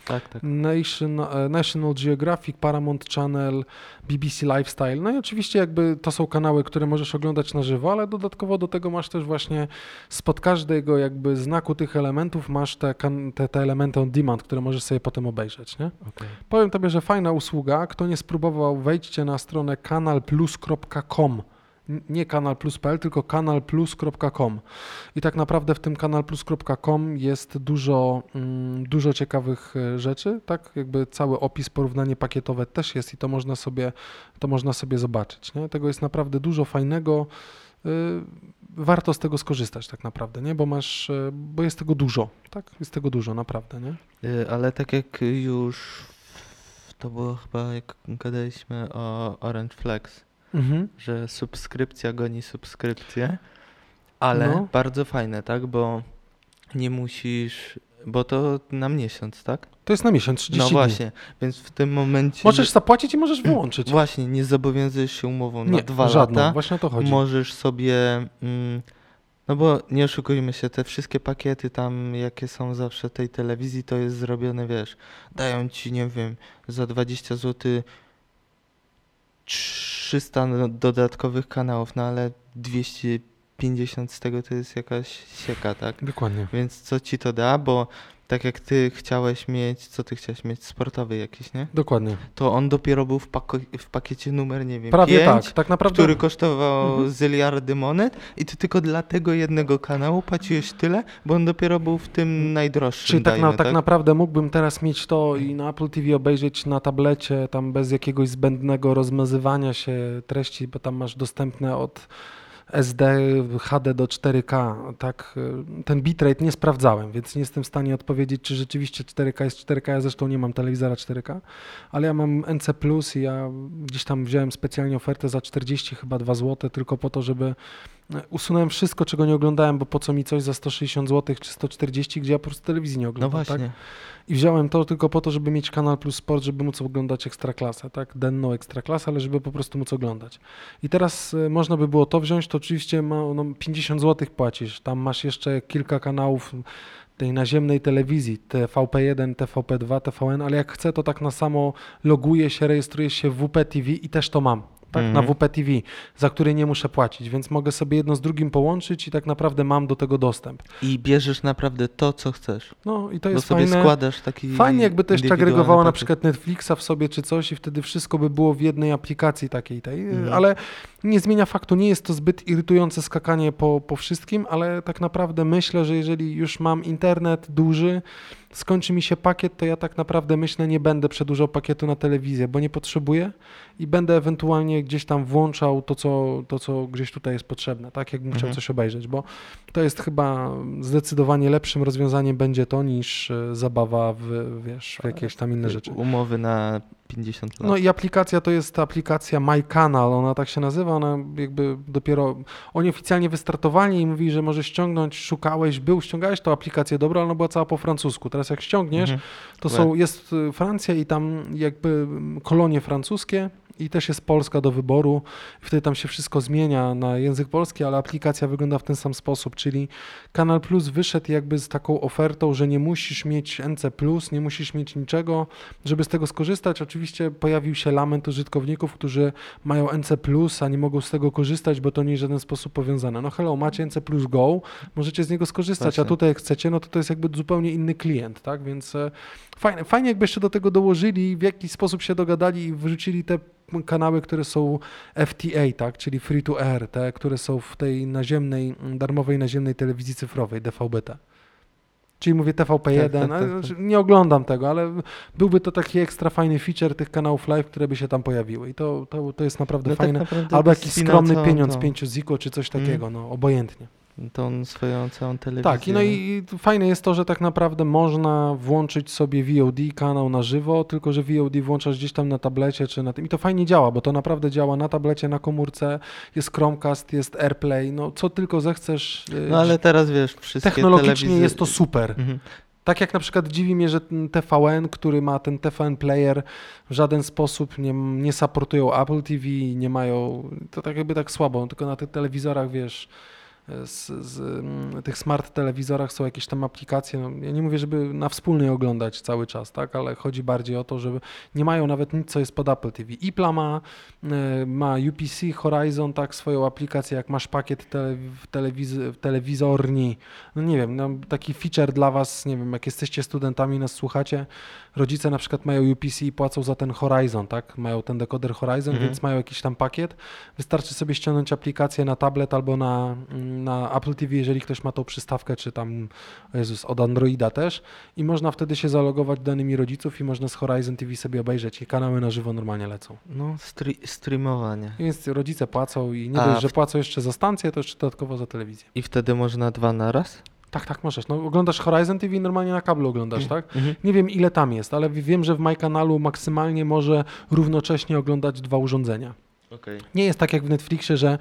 Tak, tak. Nation, e, National Geographic, Paramount Channel, BBC Lifestyle. No i oczywiście jakby to są kanały, które możesz oglądać na żywo, ale dodatkowo do tego masz też właśnie spod każdego jakby znaku tych elementów masz te, te, te elementy on demand, które możesz sobie potem obejrzeć, nie? Okej. Powiem tobie, że fajna usługa. Kto nie spróbował, wejdźcie na stronę kanalplus.com. Nie kanalplus.pl, tylko kanalplus.com. I tak naprawdę w tym kanalplus.com jest dużo, mm, dużo ciekawych e, rzeczy, tak? Jakby cały opis, porównanie pakietowe też jest i to można sobie, to można sobie zobaczyć, nie? Tego jest naprawdę dużo fajnego. y, Warto z tego skorzystać tak naprawdę, nie? Bo masz, e, bo jest tego dużo, tak? Jest tego dużo, naprawdę, nie? Y, Ale tak jak już to było chyba jak gadaliśmy o Orange Flex, Mhm. że subskrypcja goni subskrypcję. Ale No. bardzo fajne, tak? Bo nie musisz, bo to na miesiąc, tak? To jest na miesiąc, 30 No dni. właśnie, więc w tym momencie Możesz zapłacić i możesz wyłączyć. (clears throat) właśnie nie zobowiązujesz się umową na Nie, dwa żadną. lata. Właśnie o to chodzi. Możesz sobie, mm, no bo nie oszukujmy się, te wszystkie pakiety tam, jakie są zawsze tej telewizji, to jest zrobione, wiesz, dają ci, nie wiem, za 20 zł 300 no- dodatkowych kanałów, no ale 250 z tego to jest jakaś sieka, tak? Dokładnie. Więc co ci to da, bo tak jak ty chciałeś mieć, co ty chciałeś mieć, sportowy jakiś, nie? Dokładnie. To on dopiero był w, pako- w pakiecie numer, nie wiem, Prawie 5, tak. Tak naprawdę. który kosztował Mhm. zyliardy monet i ty tylko dla tego jednego kanału płaciłeś tyle, bo on dopiero był w tym najdroższym, Czyli tak, dajmy, na, tak naprawdę mógłbym teraz mieć to i na Apple TV obejrzeć na tablecie, tam bez jakiegoś zbędnego rozmazywania się treści, bo tam masz dostępne od SD, HD do 4K. Tak, y, ten bitrate nie sprawdzałem, więc nie jestem w stanie odpowiedzieć, czy rzeczywiście 4K jest 4K. Ja zresztą nie mam telewizora 4K, ale ja mam NC i ja gdzieś tam wziąłem specjalnie ofertę za 40 chyba 2 zł, tylko po to, żeby e, usunąłem wszystko, czego nie oglądałem, bo po co mi coś za 160 zł czy 140, gdzie ja po prostu telewizji nie No oglądam. właśnie. Tak? I wziąłem to tylko po to, żeby mieć Kanal Plus Sport, żeby móc oglądać Ekstraklasę, tak? Denną Ekstraklasę, ale żeby po prostu móc oglądać. I teraz y, można by było to wziąć, to oczywiście ma, no, 50 zł płacisz, tam masz jeszcze kilka kanałów tej naziemnej telewizji, TVP1, TVP2, TVN, ale jak chcę, to tak na samo loguję się, rejestruję się w WP TV i też to mam. Tak, Mhm. na WP TV, za który nie muszę płacić, więc mogę sobie jedno z drugim połączyć i tak naprawdę mam do tego dostęp. I bierzesz naprawdę to, co chcesz. No i to Bo jest sobie fajne. składasz taki Fajnie jakby to jeszcze agregowało na przykład Netflixa w sobie czy coś i wtedy wszystko by było w jednej aplikacji takiej tej, Mhm. ale nie zmienia faktu, nie jest to zbyt irytujące skakanie po, po wszystkim, ale tak naprawdę myślę, że jeżeli już mam internet duży, skończy mi się pakiet, to ja tak naprawdę myślę, nie będę przedłużał pakietu na telewizję, bo nie potrzebuję i będę ewentualnie gdzieś tam włączał to, co, to, co gdzieś tutaj jest potrzebne, tak, jakbym chciał Mhm. coś obejrzeć, bo to jest chyba zdecydowanie lepszym rozwiązaniem będzie to niż e, zabawa w, wiesz, w jakieś tam inne rzeczy. Umowy na 50 lat. No i aplikacja to jest ta aplikacja My Canal, ona tak się nazywa, ona jakby dopiero, oni oficjalnie wystartowali i mówili, że możesz ściągnąć, szukałeś, był, ściągałeś tą aplikację, dobra, ale ona była cała po francusku. Teraz jak ściągniesz, Mhm. to są, jest y, Francja i tam jakby mm, kolonie francuskie i też jest Polska do wyboru. Wtedy tam się wszystko zmienia na język polski, ale aplikacja wygląda w ten sam sposób, czyli Kanal Plus wyszedł jakby z taką ofertą, że nie musisz mieć NC+, nie musisz mieć niczego, żeby z tego skorzystać. Oczywiście pojawił się lament użytkowników, którzy mają NC+, a nie mogą z tego korzystać, bo to nie jest w żaden sposób powiązane. No hello, macie NC Plus Go, możecie z niego skorzystać, a Właśnie. tutaj jak chcecie, no to to jest jakby zupełnie inny klient, tak? Więc e, fajnie, fajnie jakby jeszcze do tego dołożyli, w jakiś sposób się dogadali i wrzucili te kanały, które są FTA, tak, czyli free to air, te, które są w tej naziemnej, darmowej naziemnej telewizji cyfrowej DVB-T. Czyli mówię TVP1, Tak, tak, tak, ale tak. znaczy nie oglądam tego, ale byłby to taki ekstra fajny feature tych kanałów live, które by się tam pojawiły i to, to, to jest naprawdę No tak fajne. naprawdę Albo jakiś skromny pieniądz, tą- 5 ziko czy coś Mm. takiego, no obojętnie. Tą swoją całą telewizję. Tak, i no i fajne jest to, że tak naprawdę można włączyć sobie VOD kanał na żywo, tylko że VOD włączasz gdzieś tam na tablecie czy na tym. I to fajnie działa, bo to naprawdę działa na tablecie, na komórce, jest Chromecast, jest AirPlay, no co tylko zechcesz. y, No ale teraz wiesz, wszystkie technologicznie telewizje... jest to super. Mhm. Tak jak na przykład dziwi mnie, że TVN, który ma ten TVN Player, w żaden sposób nie, nie supportują Apple TV, nie mają, to tak jakby tak słabo, tylko na tych telewizorach, wiesz, z, z mm, tych smart telewizorach są jakieś tam aplikacje, no, ja nie mówię, żeby na wspólnej oglądać cały czas, tak, ale chodzi bardziej o to, żeby nie mają nawet nic, co jest pod Apple TV. Ipla ma, e, ma UPC Horizon, tak, swoją aplikację, jak masz pakiet tele, w, telewiz- w telewizorni, no nie wiem, no, taki feature dla was, nie wiem, jak jesteście studentami, nas słuchacie, rodzice na przykład mają UPC i płacą za ten Horizon, tak, mają ten dekoder Horizon, Mhm. więc mają jakiś tam pakiet, wystarczy sobie ściągnąć aplikację na tablet albo na, na Apple TV, jeżeli ktoś ma tą przystawkę, czy tam, Jezus, od Androida też i można wtedy się zalogować danymi rodziców i można z Horizon TV sobie obejrzeć i kanały na żywo normalnie lecą. No, stri- streamowanie. Więc rodzice płacą i nie A dość, że płacą jeszcze za stację, to jeszcze dodatkowo za telewizję. I wtedy można dwa naraz? Tak, tak, możesz. No, oglądasz Horizon TV i normalnie na kablu oglądasz, tak? Mhm. Nie wiem ile tam jest, ale wiem, że w MyCanalu maksymalnie może równocześnie oglądać dwa urządzenia. Okej. Nie jest tak jak w Netflixie, że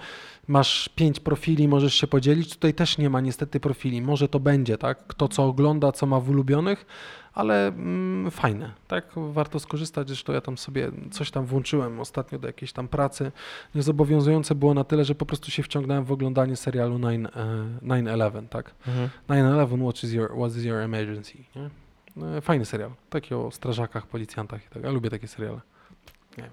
masz pięć profili, możesz się podzielić. Tutaj też nie ma niestety profili. Może to będzie, tak? Kto co ogląda, co ma w ulubionych, ale mm, fajne, tak? Warto skorzystać. Zresztą ja tam sobie coś tam włączyłem ostatnio do jakiejś tam pracy. Niezobowiązujące było na tyle, że po prostu się wciągnąłem w oglądanie serialu 9, e, 9-11, tak? Mhm. 9-11, what is your, what is your emergency? Nie? E, Fajny serial. Taki o strażakach, policjantach i tak. Ja lubię takie seriale. Nie.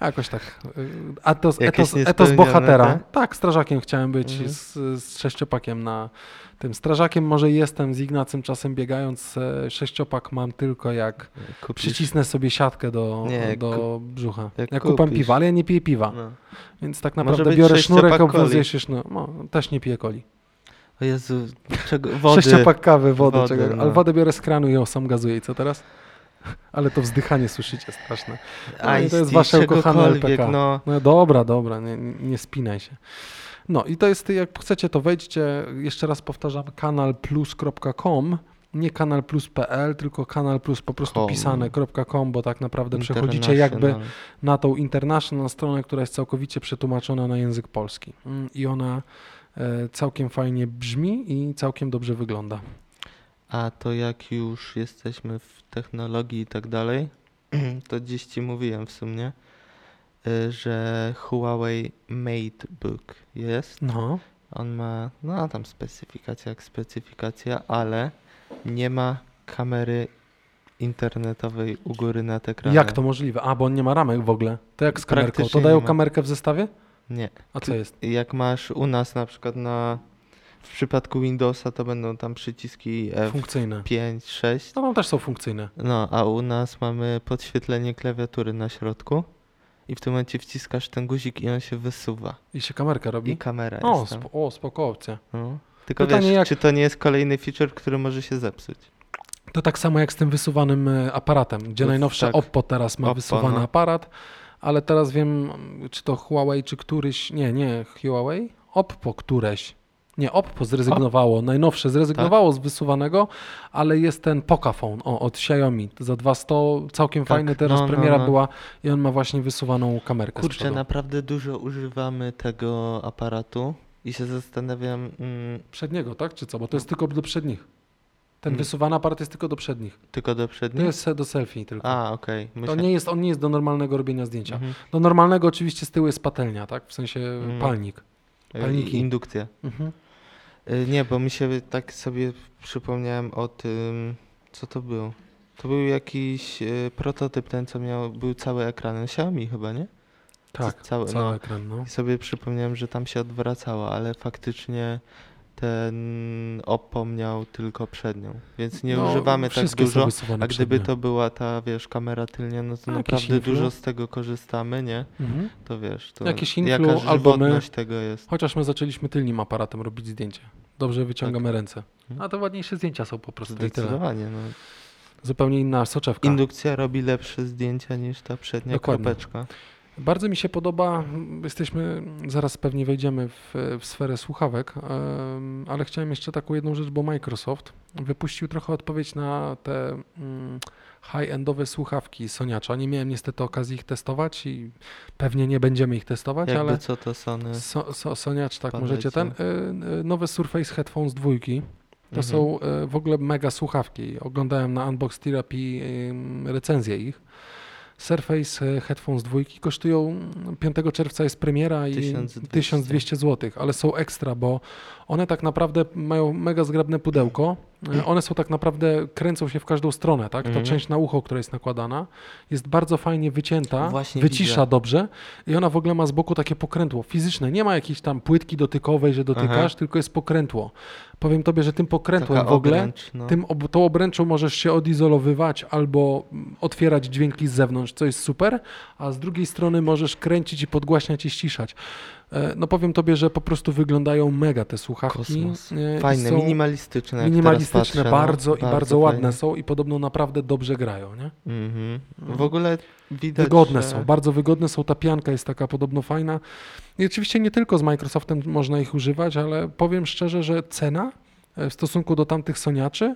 Jakoś tak. y, Etos, etos, etos bohatera. tak? Tak, strażakiem chciałem być Mhm. z, z sześciopakiem na tym. Strażakiem może jestem z Ignacym czasem biegając. e, Sześciopak mam tylko jak Kupisz. przycisnę sobie siatkę do, Nie, do brzucha. jak Jak kupam piwa, ale ja nie piję piwa. No. Więc tak naprawdę biorę sznurek, obwiązuję się sznu- no, Też nie piję coli. O Jezu, czego? Wody. Sześciopak kawy, wody, Wody, czego, no. ale wodę biorę z kranu i ją sam gazuję. I co teraz? (laughs) Ale to wzdychanie słyszycie straszne. No to jest wasze ukochane LPK. No. No dobra, dobra, nie, nie spinaj się. No i to jest, jak chcecie, to wejdźcie, jeszcze raz powtarzam, kanalplus.com, nie kanalplus.pl, tylko kanalplus po prostu Com. pisane.com, bo tak naprawdę przechodzicie jakby na tą international stronę, która jest całkowicie przetłumaczona na język polski. Mm, I ona e, całkiem fajnie brzmi i całkiem dobrze wygląda. A to jak już jesteśmy w technologii i tak dalej, (clears throat) to dziś ci mówiłem w sumie, y, że Huawei MateBook jest. No, On ma, no tam specyfikacja jak specyfikacja, ale nie ma kamery internetowej u góry nad ekranem. jak to możliwe? A, bo on nie ma ramek w ogóle. To jak z kamerką? To dają kamerkę w zestawie? Nie. A co jest? Jak masz u nas na przykład na, w przypadku Windowsa to będą tam przyciski Funkcyjne. F5, 6, No, tam też są funkcyjne. No, a u nas mamy podświetlenie klawiatury na środku i w tym momencie wciskasz ten guzik i on się wysuwa. I się kamerka robi? I kamera O, jest spo, o spoko opcja. No. Tylko Pytanie, wiesz, jak- czy to nie jest kolejny feature, który może się zepsuć? To tak samo jak z tym wysuwanym e, aparatem, gdzie To najnowsze tak. Oppo teraz ma Oppo, wysuwany no. aparat, ale teraz wiem, czy to Huawei, czy któryś, nie, nie, Huawei? Oppo któreś. Nie, Oppo zrezygnowało, najnowsze zrezygnowało Tak. z wysuwanego, ale jest ten Pocaphone o, od Xiaomi za 200, całkiem Tak, fajny, teraz no, no, premiera no. była i on ma właśnie wysuwaną kamerkę Kurczę, naprawdę dużo używamy tego aparatu i się zastanawiam, mm, Przedniego, tak, czy co? Bo to jest tylko do przednich. Ten Mm. wysuwany aparat jest tylko do przednich. tylko do To przedniej? jest do selfie tylko. A, okej. To Myślę- nie jest, on nie jest do normalnego robienia zdjęcia. Mhm. Do normalnego oczywiście z tyłu jest patelnia, tak? W sensie Mm. palnik. I Palniki. Indukcja. Mhm. Y, Nie, bo mi się tak sobie przypomniałem o tym, co to był. To był jakiś y, prototyp, ten co miał, był cały ekran, Xiaomi chyba, nie? Tak, cały- cały no. ekran, no. I sobie przypomniałem, że tam się odwracało, ale faktycznie ten Oppo miał tylko przednią, więc nie No, używamy tak dużo. A gdyby to była ta, wiesz, kamera tylnia, no to A, naprawdę dużo z tego korzystamy, nie? Mhm. To wiesz, to jaka influ my. tego jest. Chociaż my zaczęliśmy tylnym aparatem robić zdjęcie. Dobrze wyciągamy ręce. Mhm. A to ładniejsze zdjęcia są po prostu. Zdecydowanie, no. Zupełnie inna soczewka. Indukcja robi lepsze zdjęcia niż ta przednia Dokładnie. kropeczka. Bardzo mi się podoba, jesteśmy, zaraz pewnie wejdziemy w, w sferę słuchawek, ale chciałem jeszcze taką jedną rzecz, bo Microsoft wypuścił trochę odpowiedź na te mm, high-endowe słuchawki Soniacza. Nie miałem niestety okazji ich testować i pewnie nie będziemy ich testować, Jakby ale co to Sony. so, so, Soniacz, tak, możecie ten. y, y, Nowe Surface Headphones dwójki. To Mhm. są y, w ogóle mega słuchawki. Oglądałem na Unbox Therapy recenzję ich. Surface y, Headphones dwójki kosztują 5 czerwca jest premiera i 1200. 1200 zł, ale są ekstra, bo one tak naprawdę mają mega zgrabne pudełko. Y, One są tak naprawdę, kręcą się w każdą stronę, tak? Ta Mhm. część na ucho, która jest nakładana, jest bardzo fajnie wycięta, Właśnie wycisza widzę. dobrze i ona w ogóle ma z boku takie pokrętło fizyczne. Nie ma jakiejś tam płytki dotykowej, że dotykasz, Aha. tylko jest pokrętło. Powiem tobie, że tym pokrętłem Taka w ogóle, obręcz, no. tym ob, tą obręczą możesz się odizolowywać albo mm, otwierać dźwięki z zewnątrz, co jest super, a z drugiej strony możesz kręcić i podgłaśniać i ściszać. E, No powiem tobie, że po prostu wyglądają mega te słuchawki. Kosmos. e, Fajne, są minimalistyczne. Minimalistyczne patrzę, bardzo no. i bardzo ładne są i podobno naprawdę dobrze grają, nie? Mhm. W ogóle widać, Wygodne że... są, bardzo wygodne są. Ta pianka jest taka podobno fajna. I oczywiście nie tylko z Microsoftem można ich używać, ale powiem szczerze, że cena e, w stosunku do tamtych Soniaczy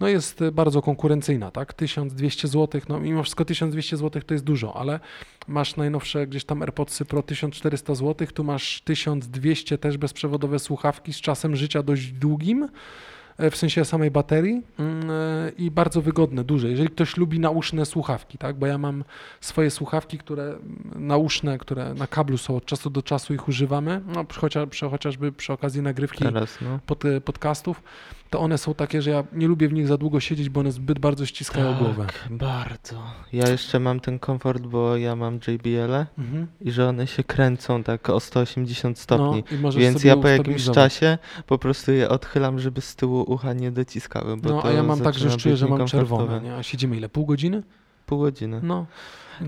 no jest y, bardzo konkurencyjna, tak? 1200 zł, no mimo wszystko 1200 zł to jest dużo, ale masz najnowsze gdzieś tam AirPodsy Pro 1400 zł, tu masz 1200 też bezprzewodowe słuchawki z czasem życia dość długim, e, w sensie samej baterii mm, e, i bardzo wygodne, duże. Jeżeli ktoś lubi nauszne słuchawki, tak, bo ja mam swoje słuchawki, które mm, nauszne, które na kablu są od czasu do czasu ich używamy, no, chociaż, chociażby przy okazji nagrywki Teraz, no. pod, podcastów, to one są takie, że ja nie lubię w nich za długo siedzieć, bo one zbyt bardzo ściskają głowę. Tak, bardzo. Ja jeszcze mam ten komfort, bo ja mam JBL-e Mhm. i że one się kręcą tak o 180 stopni. No, Więc ja po jakimś czasie po prostu je odchylam, żeby z tyłu ucha nie dociskały. Bo No, to a ja mam tak, że już czuję, że mam czerwone, nie? A siedzimy ile? Pół godziny? Pół godziny. No.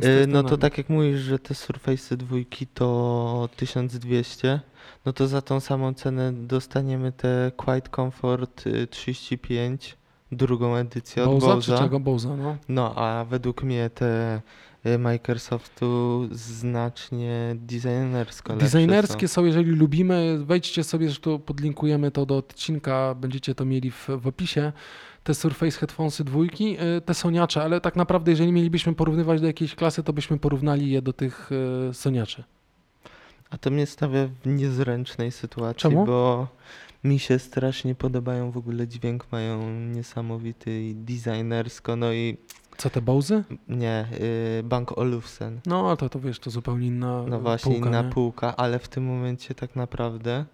Y, No to tak jak mówisz, że te Surface'y dwójki to 1200, no to za tą samą cenę dostaniemy te Quiet Comfort y, 35, drugą edycję od Bowza czy Bowza. czego Bowza, no. No a według mnie te y, Microsoftu znacznie designersko Designerskie są. są, jeżeli lubimy, wejdźcie sobie, zresztą podlinkujemy to do odcinka, będziecie to mieli w, w opisie. Te Surface Headphonesy dwójki, y, te Soniacze, ale tak naprawdę jeżeli mielibyśmy porównywać do jakiejś klasy, to byśmy porównali je do tych y, Soniaczy. A to mnie stawia w niezręcznej sytuacji, Czemu? bo mi się strasznie podobają w ogóle dźwięk, mają niesamowity i designersko, no i Co te Bowzy? nie, y, Bank Olufsen. No, ale to, to wiesz, to zupełnie inna No właśnie, półka, inna nie? półka, ale w tym momencie tak naprawdę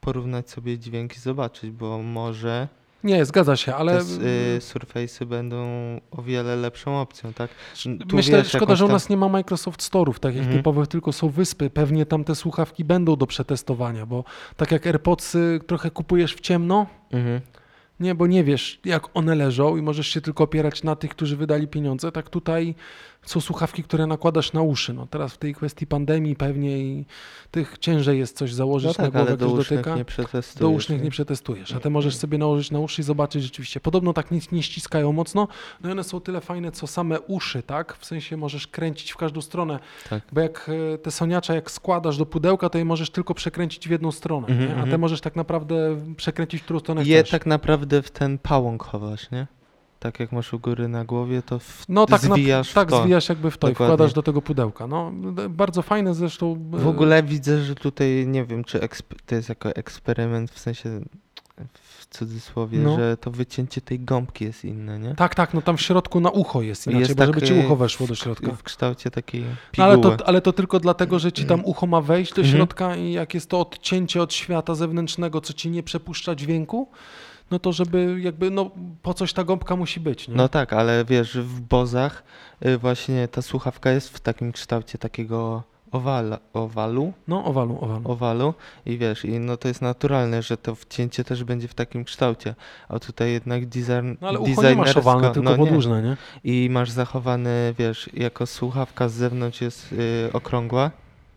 porównać sobie dźwięk i zobaczyć, bo może Nie, zgadza się, ale te y, Surface'y będą o wiele lepszą opcją, tak? Tu Myślę, wiesz, szkoda, że u nas nie ma Microsoft Store'ów takich Mhm. typowych, tylko są wyspy. Pewnie tam te słuchawki będą do przetestowania, bo tak jak AirPodsy trochę kupujesz w ciemno, Mhm. nie, bo nie wiesz, jak one leżą i możesz się tylko opierać na tych, którzy wydali pieniądze. Tak tutaj są słuchawki, które nakładasz na uszy. No teraz w tej kwestii pandemii pewnie i tych ciężej jest coś założyć No na tak, głowę, ale do dotyka. nie przetestujesz. Do usznych nie przetestujesz, a te możesz sobie nałożyć na uszy i zobaczyć rzeczywiście. Podobno tak nic nie ściskają mocno, no i one są tyle fajne, co same uszy, tak? W sensie możesz kręcić w każdą stronę, Tak. bo jak e, te soniacza, jak składasz do pudełka, to je możesz tylko przekręcić w jedną stronę, Mhm, nie? a te mhm. możesz tak naprawdę przekręcić w którą stronę Je chcesz. tak naprawdę w ten pałąk chowasz, nie? Tak jak masz u góry na głowie, to w... No tak, na, zwijasz w tak zwijasz jakby w to i Dokładnie. wkładasz do tego pudełka. No, bardzo fajne zresztą. e, W ogóle widzę, że tutaj nie wiem, czy to jest jako eksperyment, w sensie w cudzysłowie, No. że to wycięcie tej gąbki jest inne, nie? Tak, tak, no tam w środku na ucho jest inaczej, Jest bo żeby tak, ci e, ucho weszło do środka. W kształcie takiej No, piguły. ale, to, ale to tylko dlatego, że ci tam ucho ma wejść do Mhm. środka i jak jest to odcięcie od świata zewnętrznego, co ci nie przepuszcza dźwięku, no to żeby jakby, no po coś ta gąbka musi być, nie? No tak, ale wiesz, w bozach y, właśnie ta słuchawka jest w takim kształcie takiego owala, owalu, No, owalu, owalu. owalu i wiesz, i no to jest naturalne, że to wcięcie też będzie w takim kształcie, a tutaj jednak design, No ale nie masz owalne, tylko no nie. podłużne, nie? I masz zachowany, wiesz, jako słuchawka z zewnątrz jest y, okrągła,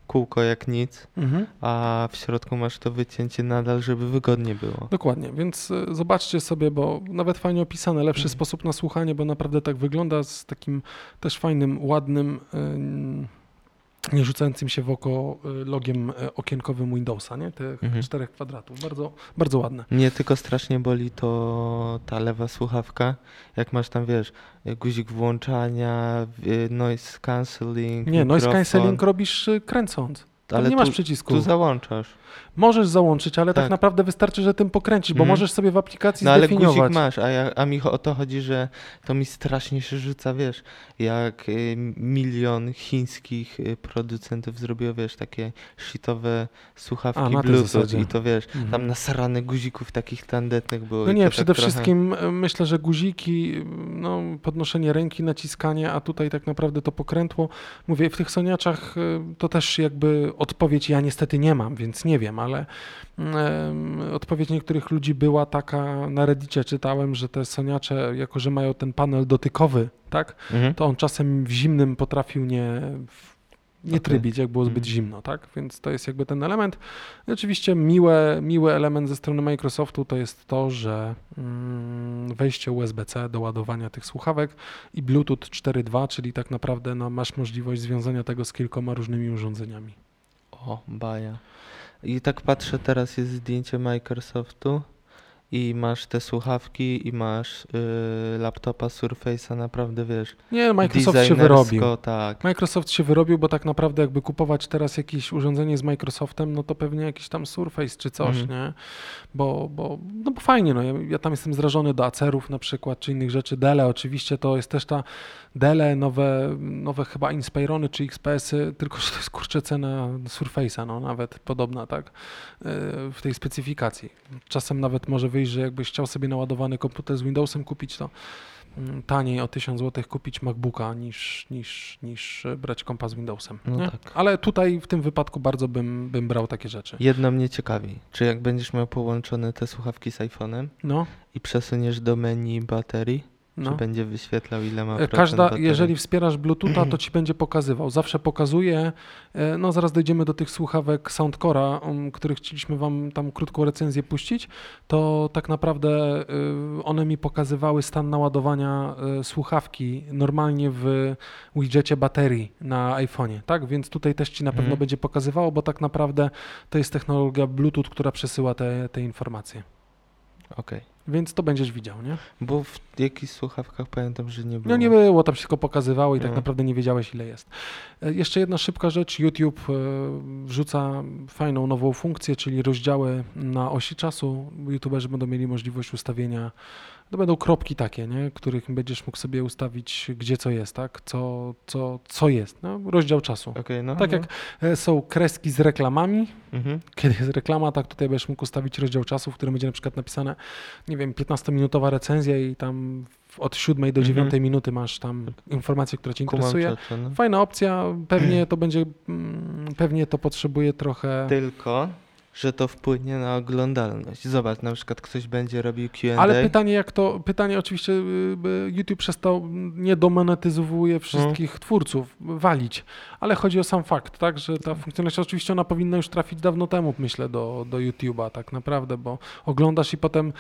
kółko jak nic, Mhm. a w środku masz to wycięcie nadal, żeby wygodnie było. Dokładnie, więc y, zobaczcie sobie, bo nawet fajnie opisane, lepszy Mhm. sposób na słuchanie, bo naprawdę tak wygląda z takim też fajnym, ładnym, y, nie rzucającym się w oko y, logiem y, okienkowym Windowsa, nie? Tych Mhm. czterech kwadratów. Bardzo, bardzo ładne. Mnie tylko strasznie boli to ta lewa słuchawka, jak masz tam, wiesz, guzik włączania, y, noise cancelling, Nie, noise mikrofon, cancelling robisz kręcąc. Tam ale nie masz tu, przycisku. tu załączasz. Możesz załączyć, ale tak. Tak. naprawdę wystarczy, że tym pokręcisz, bo Mhm. możesz sobie w aplikacji No ale zdefiniować. guzik masz, a, ja, a mi o to chodzi, że to mi strasznie się rzuca, wiesz, jak y, milion chińskich y, producentów zrobiło, wiesz, takie shitowe słuchawki A, Bluetooth i to, wiesz, Mhm. tam nasrane guzików takich tandetnych było. No nie, przede tak trochę- wszystkim y, myślę, że guziki, no, podnoszenie ręki, naciskanie, a tutaj tak naprawdę to pokrętło. Mówię, w tych soniaczach to też jakby odpowiedź ja niestety nie mam, więc nie wiem, ale odpowiedź niektórych ludzi była taka, na reddicie czytałem, że te soniacze, jako że mają ten panel dotykowy, tak, Mhm. to on czasem w zimnym potrafił nie, nie trybić, jak było zbyt Mhm. zimno, tak? Więc to jest jakby ten element. I oczywiście miłe, miły element ze strony Microsoftu to jest to, że mm, wejście USB-C do ładowania tych słuchawek i Bluetooth 4.2, czyli tak naprawdę no, masz możliwość związania tego z kilkoma różnymi urządzeniami. O, baja. I tak patrzę, teraz jest zdjęcie Microsoftu i masz te słuchawki i masz y, laptopa Surface'a, naprawdę wiesz, Nie, Microsoft się wyrobił. tak. Microsoft się wyrobił, bo tak naprawdę jakby kupować teraz jakieś urządzenie z Microsoftem, no to pewnie jakiś tam Surface czy coś, Mhm. nie? Bo, bo, no bo fajnie, no ja, ja tam jestem zrażony do Acerów na przykład, czy innych rzeczy. Dele oczywiście to jest też ta Dele, nowe, nowe chyba Inspirony czy XPS-y, tylko że to jest kurczę cena Surface'a, no nawet podobna, tak? Yy, W tej specyfikacji. Czasem nawet może wyjść, że jakbyś chciał sobie naładowany komputer z Windowsem kupić, to mm, taniej o 1000 zł kupić MacBooka niż, niż, niż e, brać kompa z Windowsem. No tak. Ale tutaj w tym wypadku bardzo bym, bym brał takie rzeczy. Jedno mnie ciekawi, czy jak będziesz miał połączone te słuchawki z iPhone'em No, i przesuniesz do menu baterii, czy no. będzie wyświetlał ile ma E, procent Każda, baterii? jeżeli wspierasz Bluetootha, to ci będzie pokazywał. Zawsze pokazuje. e, No zaraz dojdziemy do tych słuchawek Soundcora, um, których chcieliśmy wam tam krótką recenzję puścić. To tak naprawdę y, one mi pokazywały stan naładowania y, słuchawki normalnie w widgetie baterii na iPhone'ie, tak? Więc tutaj też ci na pewno Mhm. będzie pokazywało, bo tak naprawdę to jest technologia Bluetooth, która przesyła te, te informacje. Okej. Więc to będziesz widział, nie? Bo w jakichś słuchawkach pamiętam, że nie było. No nie było, tam się tylko pokazywało i tak No. naprawdę nie wiedziałeś ile jest. E, Jeszcze jedna szybka rzecz, YouTube e, wrzuca fajną nową funkcję, czyli rozdziały na osi czasu. YouTuberzy będą mieli możliwość ustawienia, to będą kropki takie, nie? których będziesz mógł sobie ustawić gdzie co jest, tak? Co, co, co jest, no? rozdział czasu. Okej, no. Tak no. jak e, są kreski z reklamami, Mhm. kiedy jest reklama, tak tutaj będziesz mógł ustawić rozdział czasu, w którym będzie na przykład napisane, nie wiem, 15-minutowa recenzja i tam od 7 do Mhm. 9 minuty masz tam informację, która cię Kumam interesuje. no. Fajna opcja, pewnie to będzie, mm, pewnie to potrzebuje trochę... Tylko, że to wpłynie na oglądalność. Zobacz, na przykład ktoś będzie robił Q&A. Ale pytanie jak to, pytanie oczywiście y, YouTube przez to nie domonetyzowuje wszystkich No. twórców, walić, ale chodzi o sam fakt, tak, że ta funkcjonalność oczywiście ona powinna już trafić dawno temu, myślę, do, do YouTube'a tak naprawdę, bo oglądasz i potem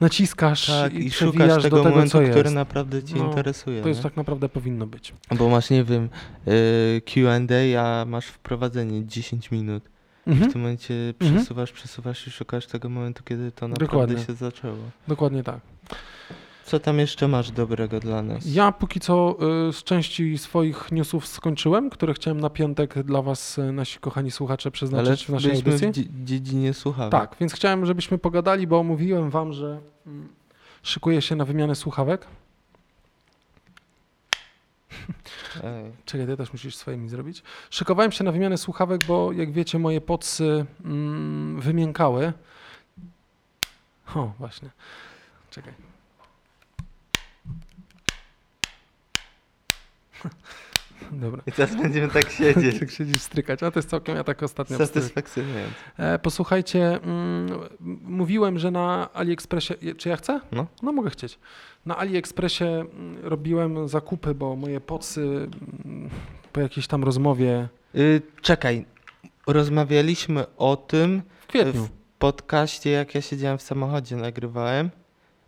naciskasz tak, i, i szukasz tego do tego, momentu, co który jest. naprawdę cię No, interesuje. To jest nie? tak naprawdę powinno być. Bo masz, nie wiem, y, Q&A, a masz wprowadzenie 10 minut. I w Mhm. tym momencie Mhm. przesuwasz, przesuwasz i szukasz tego momentu, kiedy to naprawdę Dokładnie. się zaczęło. Dokładnie tak. Co tam jeszcze masz dobrego dla nas? Ja póki co y, z części swoich newsów skończyłem, które chciałem na piątek dla was, y, nasi kochani słuchacze, Ale przeznaczyć w naszej byliśmy audycji. w dzie- dziedzinie słuchawek. Tak, więc chciałem, żebyśmy pogadali, bo mówiłem wam, że mm, szykuję się na wymianę słuchawek. (laughs) Czekaj, ty też musisz swoimi zrobić. Szykowałem się na wymianę słuchawek, bo jak wiecie, moje podsy mm, wymiękały. O, właśnie. Czekaj. Dobra. I teraz będziemy tak siedzieć. (laughs) Tak siedzisz strykać, a to jest całkiem, ja tak ostatnio. Satysfakcjonujące. E, posłuchajcie, mm, mówiłem, że na AliExpressie, czy ja chcę? No. No mogę chcieć. Na AliExpressie mm, robiłem zakupy, bo moje podsy mm, po jakiejś tam rozmowie Y, czekaj, rozmawialiśmy o tym w kwietniu. w podcaście, jak ja siedziałem w samochodzie, nagrywałem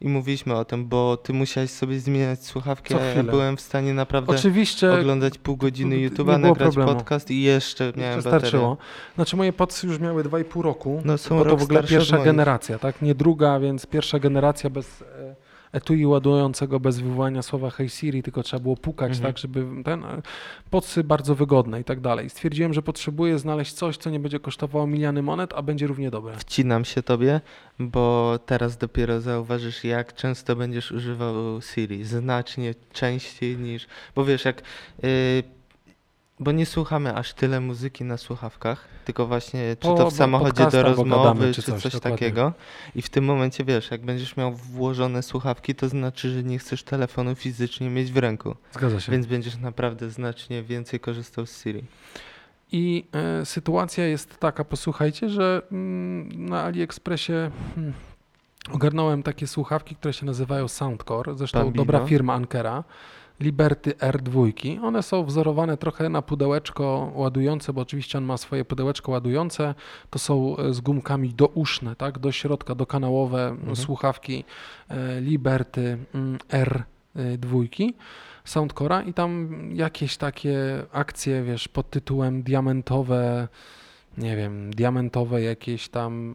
i mówiliśmy o tym, bo ty musiałeś sobie zmieniać słuchawki, a ja byłem w stanie naprawdę Oczywiście oglądać pół godziny YouTube'a, nagrać problemu. podcast i jeszcze miałem wystarczyło. baterię. Znaczy moje podsy już miały 2,5 roku, No są bo to w ogóle pierwsza generacja, tak? Nie druga, więc pierwsza generacja bez e, etui ładującego, bez wywołania słowa Hey Siri, tylko trzeba było pukać, Mhm. tak, żeby ten... e, Podsy bardzo wygodne i tak dalej. Stwierdziłem, że potrzebuję znaleźć coś, co nie będzie kosztowało miliony monet, a będzie równie dobre. Wcinam się tobie, bo teraz dopiero zauważysz, jak często będziesz używał Siri. Znacznie częściej niż. Bo wiesz, jak. Yy, bo nie słuchamy aż tyle muzyki na słuchawkach, tylko właśnie czy Po- to w samochodzie do rozmowy, gadamy, czy czy coś, coś, dokładnie. takiego. I w tym momencie wiesz, jak będziesz miał włożone słuchawki, to znaczy, że nie chcesz telefonu fizycznie mieć w ręku. Zgadza się. Więc będziesz naprawdę znacznie więcej korzystał z Siri. I e, sytuacja jest taka, posłuchajcie, że mm, na AliExpressie hmm, ogarnąłem takie słuchawki, które się nazywają Soundcore, zresztą Bambino. dobra firma Ankera, Liberty R2. One są wzorowane trochę na pudełeczko ładujące, bo oczywiście on ma swoje pudełeczko ładujące. To są e, z gumkami douszne, tak, do środka, dokanałowe Mhm. słuchawki e, Liberty mm, R2. Soundcora i tam jakieś takie akcje, wiesz, pod tytułem diamentowe, nie wiem, diamentowe jakieś tam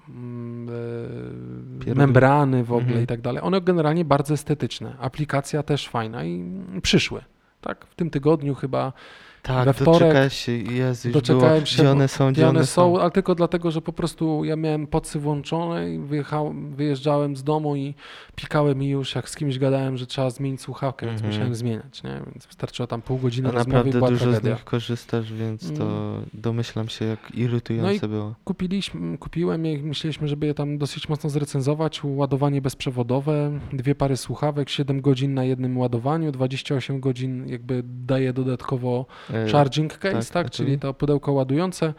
Pierdol- membrany w ogóle Mhm. i tak dalej. One generalnie bardzo estetyczne. Aplikacja też fajna i przyszły. Tak, w tym tygodniu chyba Tak, We wtorek doczekałeś się, Jezu, doczekałem było, się, gdzie one są, Gdzie one są, ale tylko dlatego, że po prostu ja miałem podsy włączone i wyjechał, wyjeżdżałem z domu i pikałem mi już, jak z kimś gadałem, że trzeba zmienić słuchawkę, więc Mhm. musiałem zmieniać, nie? Więc wystarczyło tam pół godziny A naprawdę dużo z tragedia. nich korzystasz, więc to Mm. domyślam się, jak irytujące było. Kupiliśmy, kupiłem je myśleliśmy, żeby je tam dosyć mocno zrecenzować. Ładowanie bezprzewodowe, dwie pary słuchawek, 7 godzin na jednym ładowaniu, 28 godzin jakby daje dodatkowo charging case, tak, tak, czyli tu? to pudełko ładujące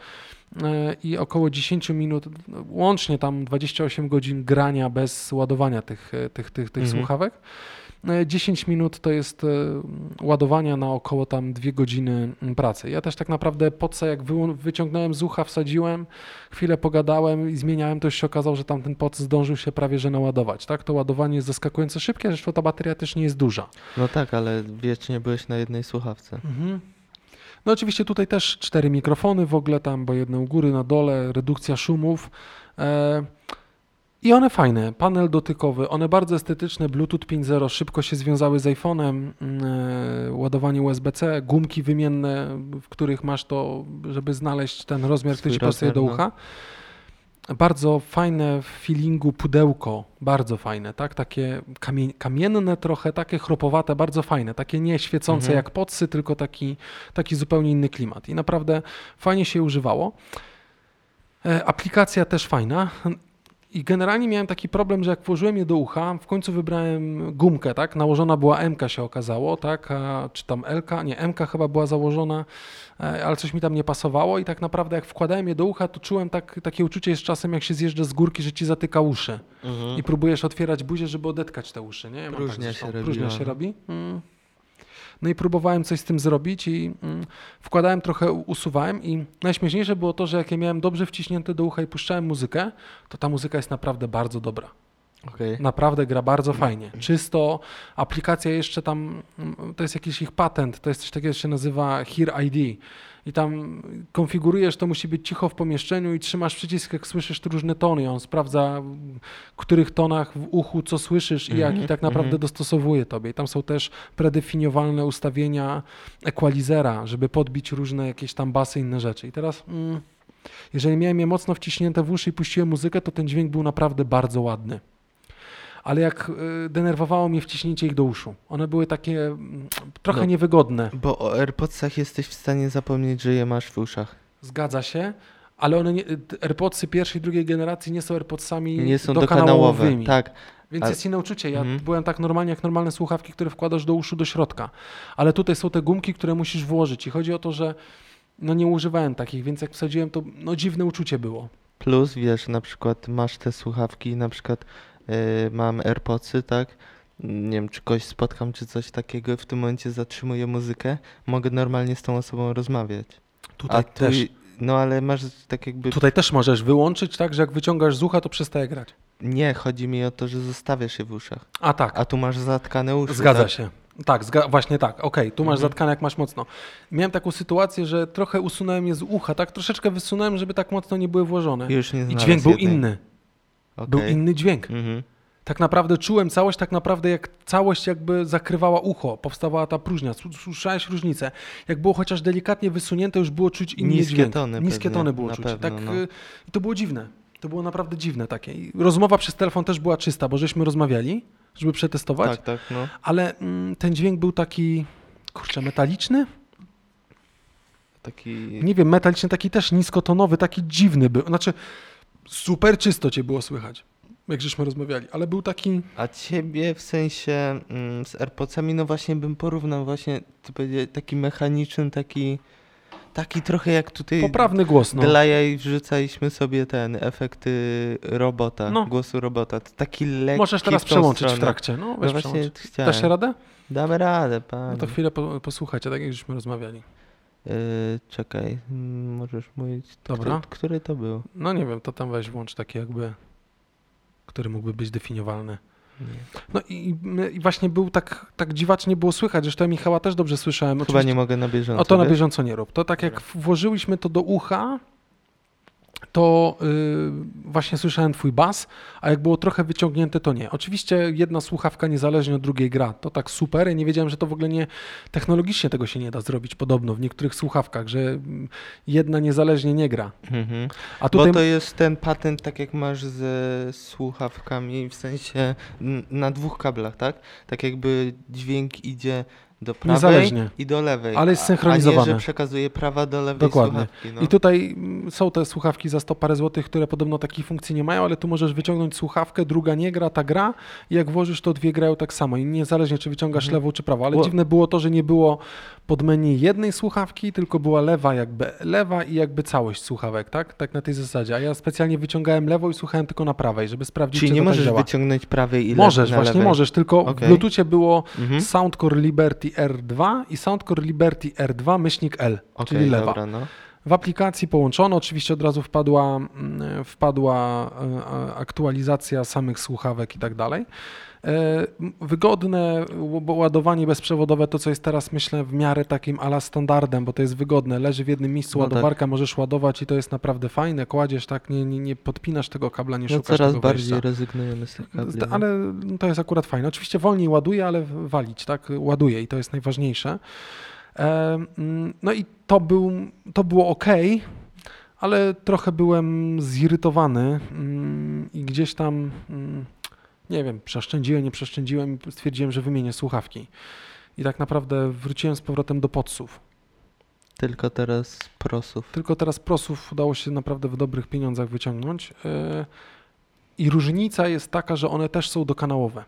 e, i około 10 minut, łącznie tam 28 godzin grania bez ładowania tych, e, tych, tych, tych Mhm. słuchawek. E, 10 minut to jest e, ładowania na około tam 2 godziny mm, pracy. Ja też tak naprawdę podsa jak wyciągnąłem z ucha, wsadziłem, chwilę pogadałem i zmieniałem, to już się okazało, że tam ten pod zdążył się prawie że naładować. Tak? To ładowanie jest zaskakująco szybkie, zresztą ta bateria też nie jest duża. No tak, ale wiecznie byłeś na jednej słuchawce. Mhm. No oczywiście tutaj też cztery mikrofony w ogóle tam, bo jedne u góry, na dole, redukcja szumów. E, I one fajne, panel dotykowy, one bardzo estetyczne, Bluetooth 5.0, szybko się związały z iPhone'em, e, ładowanie USB-C, gumki wymienne, w których masz to, żeby znaleźć ten rozmiar, który Swój ci pasuje do rozmiar, no. Bardzo fajne w feelingu pudełko, bardzo fajne, tak? Takie kamie, kamienne trochę, takie chropowate, bardzo fajne, takie nie świecące Mhm. jak podsy, tylko taki, taki zupełnie inny klimat. I naprawdę fajnie się używało. E, Aplikacja też fajna. I generalnie miałem taki problem, że jak włożyłem je do ucha, w końcu wybrałem gumkę, tak? Nałożona była MK się okazało, tak? A, czy tam LK? Nie, MK chyba była założona, e, ale coś mi tam nie pasowało i tak naprawdę jak wkładałem je do ucha, to czułem tak, takie uczucie z czasem, jak się zjeżdża z górki, że ci zatyka uszy i próbujesz otwierać buzię, żeby odetkać te uszy, nie? Ja Próżnia zresztą. się Próżnia robiła, się robi. No i próbowałem coś z tym zrobić i mm, wkładałem trochę, usuwałem i najśmieszniejsze było to, że jak je miałem dobrze wciśnięte do ucha i puszczałem muzykę, to ta muzyka jest naprawdę bardzo dobra. Okej. Naprawdę gra bardzo fajnie. Czysto, aplikacja jeszcze tam, mm, to jest jakiś ich patent, to jest coś takiego, co się nazywa Hear ID. I tam konfigurujesz, to musi być cicho w pomieszczeniu i trzymasz przycisk, jak słyszysz różne tony. On sprawdza, w których tonach w uchu co słyszysz i jak, Mhm, i tak naprawdę mhm. dostosowuje tobie. I tam są też predefiniowalne ustawienia equalizera, żeby podbić różne jakieś tam basy inne rzeczy. I teraz, mm, jeżeli miałem je mocno wciśnięte w uszy i puściłem muzykę, to ten dźwięk był naprawdę bardzo ładny ale jak y, denerwowało mnie wciśnięcie ich do uszu. One były takie mm, trochę No. niewygodne. Bo o AirPodsach jesteś w stanie zapomnieć, że je masz w uszach. Zgadza się, ale one nie, t- AirPodsy pierwszej, drugiej generacji nie są AirPodsami Nie są dokanałowymi. dokanałowe. Tak. Więc jest inne uczucie. Ja Mhm. byłem tak normalnie jak normalne słuchawki, które wkładasz do uszu do środka. Ale tutaj są te gumki, które musisz włożyć i chodzi o to, że no nie używałem takich, więc jak wsadziłem to no dziwne uczucie było. Plus, wiesz, na przykład masz te słuchawki, na przykład mam AirPodsy, tak? Nie wiem, czy kogoś spotkam, czy coś takiego, w tym momencie zatrzymuję muzykę, mogę normalnie z tą osobą rozmawiać. Tutaj A tu, też. no ale masz tak jakby, Tutaj też możesz wyłączyć tak, że jak wyciągasz z ucha, to przestaje grać. nie, chodzi mi o to, że zostawiasz je w uszach, A tak. a tu masz zatkane uszy. Zgadza tak? się. Tak, zga- właśnie tak. Okej, tu masz Mhm. zatkane jak masz mocno. Miałem taką sytuację, że trochę usunąłem je z ucha, tak troszeczkę wysunąłem, żeby tak mocno nie były włożone. Już nie I dźwięk był jednej. inny. Był Okej. inny dźwięk. Mhm. Tak naprawdę czułem całość, tak naprawdę jak całość jakby zakrywała ucho, powstawała ta próżnia, słyszałeś różnicę. Jak było chociaż delikatnie wysunięte, już było czuć inny Niskie dźwięk. tony Niskie pewnie, tony było czuć. pewno, tak, no. I to było dziwne. To było naprawdę dziwne takie. I rozmowa przez telefon też była czysta, bo żeśmy rozmawiali, żeby przetestować, Tak, tak, no. ale mm, ten dźwięk był taki, kurczę, metaliczny? Taki... Nie wiem, metaliczny, taki też niskotonowy, taki dziwny był. Znaczy, super czysto cię było słychać, jak żeśmy rozmawiali, ale był taki... A ciebie w sensie mm, z AirPodsami, no właśnie bym porównał właśnie, taki mechaniczny, taki, taki trochę jak tutaj Poprawny głos, no. dla jaj wrzucaliśmy sobie ten efekty robota, No. głosu robota. Taki lekki Możesz teraz w przełączyć w stronę. trakcie. No, No weź właśnie przełącz. chciałem. Dasz się radę? Damy radę, No pan. to chwilę po, posłuchajcie, tak jak żeśmy rozmawiali. Yy, czekaj, mm, możesz mówić. Dobra. Który, który to był? No nie wiem, to tam weź włącz taki jakby, który mógłby być definiowalny. Nie. No i, i właśnie był tak, tak dziwacznie było słychać, zresztą ja Michała też dobrze słyszałem. Chyba Oczywiście- nie mogę na bieżąco. O to na wiesz? bieżąco nie rób. To tak jak włożyliśmy to do ucha, to y, właśnie słyszałem twój bas, a jak było trochę wyciągnięte, to nie. Oczywiście jedna słuchawka niezależnie od drugiej gra, to tak super. Ja nie wiedziałem, że to w ogóle nie, technologicznie tego się nie da zrobić podobno w niektórych słuchawkach, że mm, jedna niezależnie nie gra. Mhm. A tutaj Bo to jest ten patent, tak jak masz ze słuchawkami, w sensie na dwóch kablach, tak? Tak jakby dźwięk idzie do prawej Niezależnie. i do lewej. Ale jest a- A synchronizowane. nie, że przekazuje prawa do lewej Dokładnie. słuchawki. No. I tutaj mm, są te słuchawki za 100 parę złotych, które podobno takiej funkcji nie mają, ale tu możesz wyciągnąć słuchawkę, druga nie gra, ta gra i jak włożysz, to dwie grają tak samo i niezależnie czy wyciągasz Mhm. lewą czy prawą. Ale Bo- dziwne było to, że nie było pod menu jednej słuchawki, tylko była lewa jakby lewa i jakby całość słuchawek, tak? Tak na tej zasadzie. A ja specjalnie wyciągałem lewą i słuchałem tylko na prawej, żeby sprawdzić, Czyli czy nie to tak możesz działa. wyciągnąć prawej i lewej Możesz, właśnie lewej. możesz, tylko w Okej. Bluetoothie było Mhm. Soundcore Liberty R2 i Soundcore Liberty R2 myślnik L, Okej, czyli lewa. Dobra, no. W aplikacji połączono, oczywiście od razu wpadła, mm, wpadła e, aktualizacja samych słuchawek i tak dalej. E, Wygodne ładowanie bezprzewodowe, to co jest teraz myślę w miarę takim ala standardem, bo to jest wygodne. Leży w jednym miejscu No tak. ładowarka, możesz ładować i to jest naprawdę fajne. Kładziesz tak, nie, nie, nie podpinasz tego kabla, nie no szukasz coraz tego bardziej wejścia. rezygnujemy z tych kabli. No. Ale to jest akurat fajne. Oczywiście wolniej ładuje, ale walić, tak? Ładuje i to jest najważniejsze. No i to, był, to było ok, ale trochę byłem zirytowany mm, i gdzieś tam, mm, nie wiem, przeszczędziłem, nie przeszczędziłem i stwierdziłem, że wymienię słuchawki. I tak naprawdę wróciłem z powrotem do podsów. Tylko teraz prosów. Tylko teraz prosów udało się naprawdę w dobrych pieniądzach wyciągnąć. e, I różnica jest taka, że one też są dokanałowe.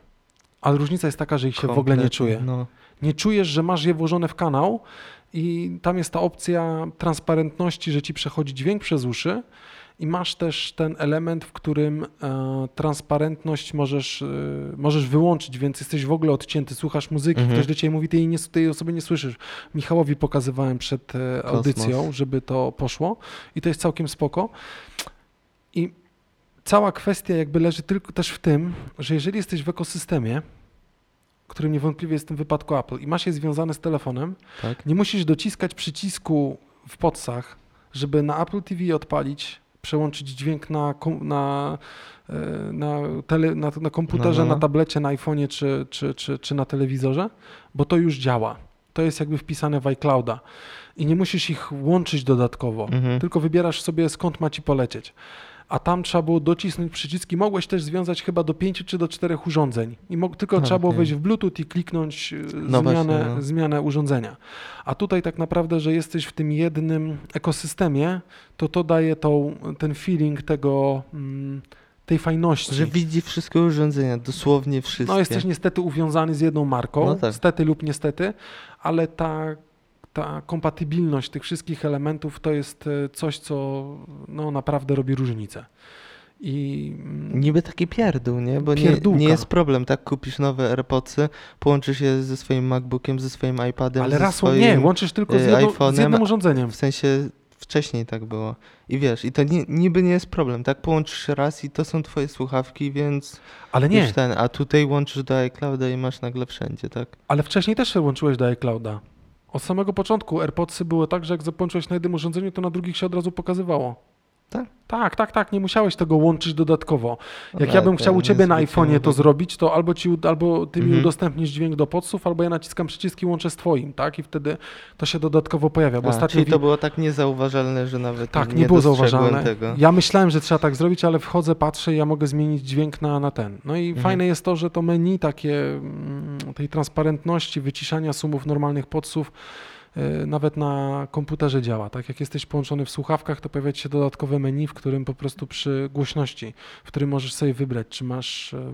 Ale różnica jest taka, że ich się w ogóle nie Kompletnie, czuje. No. Nie czujesz, że masz je włożone w kanał i tam jest ta opcja transparentności, że ci przechodzi dźwięk przez uszy i masz też ten element, w którym e, transparentność możesz, e, możesz wyłączyć, więc jesteś w ogóle odcięty, słuchasz muzyki, Mhm. ktoś do ciebie mówi, ty jej, nie, ty jej osoby nie słyszysz. Michałowi pokazywałem przed e, audycją, Kosmos. żeby to poszło i to jest całkiem spoko. I cała kwestia jakby leży tylko też w tym, że jeżeli jesteś w ekosystemie, którym niewątpliwie jest w tym wypadku Apple i masz je związane z telefonem, Tak? nie musisz dociskać przycisku w podsach, żeby na Apple TV odpalić, przełączyć dźwięk na, na, e, na, tele, na, na komputerze, No, no. na tablecie, na iPhone'ie czy, czy, czy, czy na telewizorze, bo to już działa. To jest jakby wpisane w iClouda i nie musisz ich łączyć dodatkowo, Mhm. tylko wybierasz sobie skąd ma ci polecieć. A tam trzeba było docisnąć przyciski. Mogłeś też związać chyba do pięciu czy do czterech urządzeń. I tylko A, trzeba było okej. wejść w Bluetooth i kliknąć e, No zmianę, właśnie, no. zmianę urządzenia. A tutaj tak naprawdę, że jesteś w tym jednym ekosystemie, to to daje tą, ten feeling tego, mm, tej fajności. Że widzi wszystkie urządzenia, dosłownie wszystkie. No jesteś niestety uwiązany z jedną marką, No tak. stety lub niestety, ale ta, ta kompatybilność tych wszystkich elementów to jest e, coś, co no, naprawdę robi różnicę. I mm, Niby taki pierdół, nie? Bo nie, nie jest problem, tak? Kupisz nowe AirPodsy, połączysz je ze swoim MacBookiem, ze swoim iPadem, ale raz swoim... nie, łączysz tylko z, e, jedną, z jednym urządzeniem. W sensie wcześniej tak było. I wiesz, i to nie, niby nie jest problem, tak? Połączysz raz i to są twoje słuchawki, więc Ale nie, ten, a tutaj łączysz do iClouda i masz nagle wszędzie, tak? ale wcześniej też się łączyłeś do iClouda. Od samego początku AirPodsy były tak, że jak zapłączyłeś na jednym urządzeniu, to na drugich się od razu pokazywało. Tak? Tak, tak, tak, nie musiałeś tego łączyć dodatkowo. Jak Ale ja bym chciał u ciebie na iPhone'ie to zrobić, to albo, ci, albo ty mi Mhm. udostępnisz dźwięk do podsów, albo ja naciskam przycisk i łączę z twoim, tak? I wtedy to się dodatkowo pojawia. Bo A, ostatnio czyli to było tak niezauważalne, że nawet tak, nie, nie, było zauważalne. tego. Ja myślałem, że trzeba tak zrobić, ale wchodzę, patrzę i ja mogę zmienić dźwięk na, na ten. No i Mhm. fajne jest to, że to menu takie mm, tej transparentności, wyciszania sumów normalnych podsów y, nawet na komputerze działa. Tak jak jesteś połączony w słuchawkach, to pojawia się dodatkowe menu, w którym po prostu przy głośności, w którym możesz sobie wybrać, czy masz e,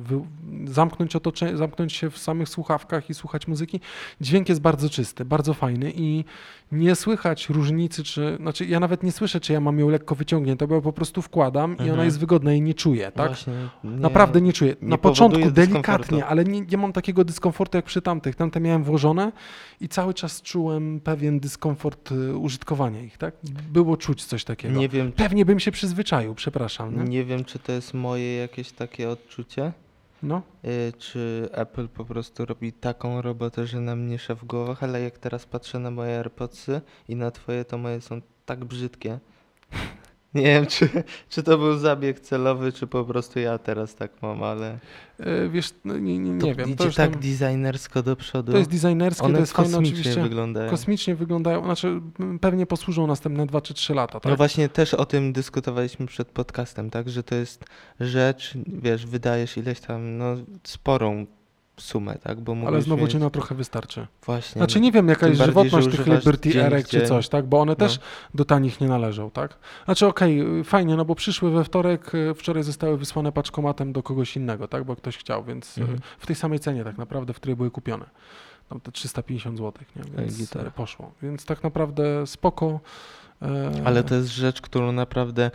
zamknąć, otocze, zamknąć się w samych słuchawkach i słuchać muzyki. Dźwięk jest bardzo czysty, bardzo fajny i nie słychać różnicy, czy, znaczy ja nawet nie słyszę, czy ja mam ją lekko wyciągniętą, bo ja po prostu wkładam i ona Mhm. jest wygodna i nie czuję, tak? Właśnie, nie, Naprawdę nie czuję. nie Na początku delikatnie, ale nie, nie mam takiego dyskomfortu jak przy tamtych. Tamte miałem włożone i cały czas czułem pewien dyskomfort y, użytkowania ich, tak? Było czuć coś takiego. Nie wiem, Pewnie bym się przyzwyczaił, przepraszam. Nie? nie wiem, czy to jest moje jakieś takie odczucie, No. y, czy Apple po prostu robi taką robotę, że nam miesza w głowach, ale jak teraz patrzę na moje AirPodsy i na twoje, to moje są tak brzydkie. Nie wiem, czy, czy to był zabieg celowy, czy po prostu ja teraz tak mam, ale E, Wiesz, no, nie, nie, nie wiem. To, idzie tak tam, designersko do przodu. to jest designerskie, One to jest fajne kosmicznie oczywiście. wyglądają. Kosmicznie wyglądają, znaczy pewnie posłużą następne 2 czy 3 lata, tak? No właśnie też o tym dyskutowaliśmy przed podcastem, tak? Że to jest rzecz, wiesz, wydajesz ileś tam, no sporą sumę, tak? Bo Ale mógłbyś znowu mieć... trochę wystarczy. Właśnie. Znaczy nie wiem, jaka jest żywotność tych Liberty Erek czy coś, tak? Bo one No. też do tanich nie należą, tak? Znaczy okej, y, fajnie, no bo przyszły we wtorek, y, wczoraj zostały wysłane paczkomatem do kogoś innego, tak? Bo ktoś chciał, więc y, Mhm. w tej samej cenie tak naprawdę, w której były kupione. Tam te 350 zł, nie? Więc y, poszło. Więc tak naprawdę spoko. E, Ale to jest rzecz, którą naprawdę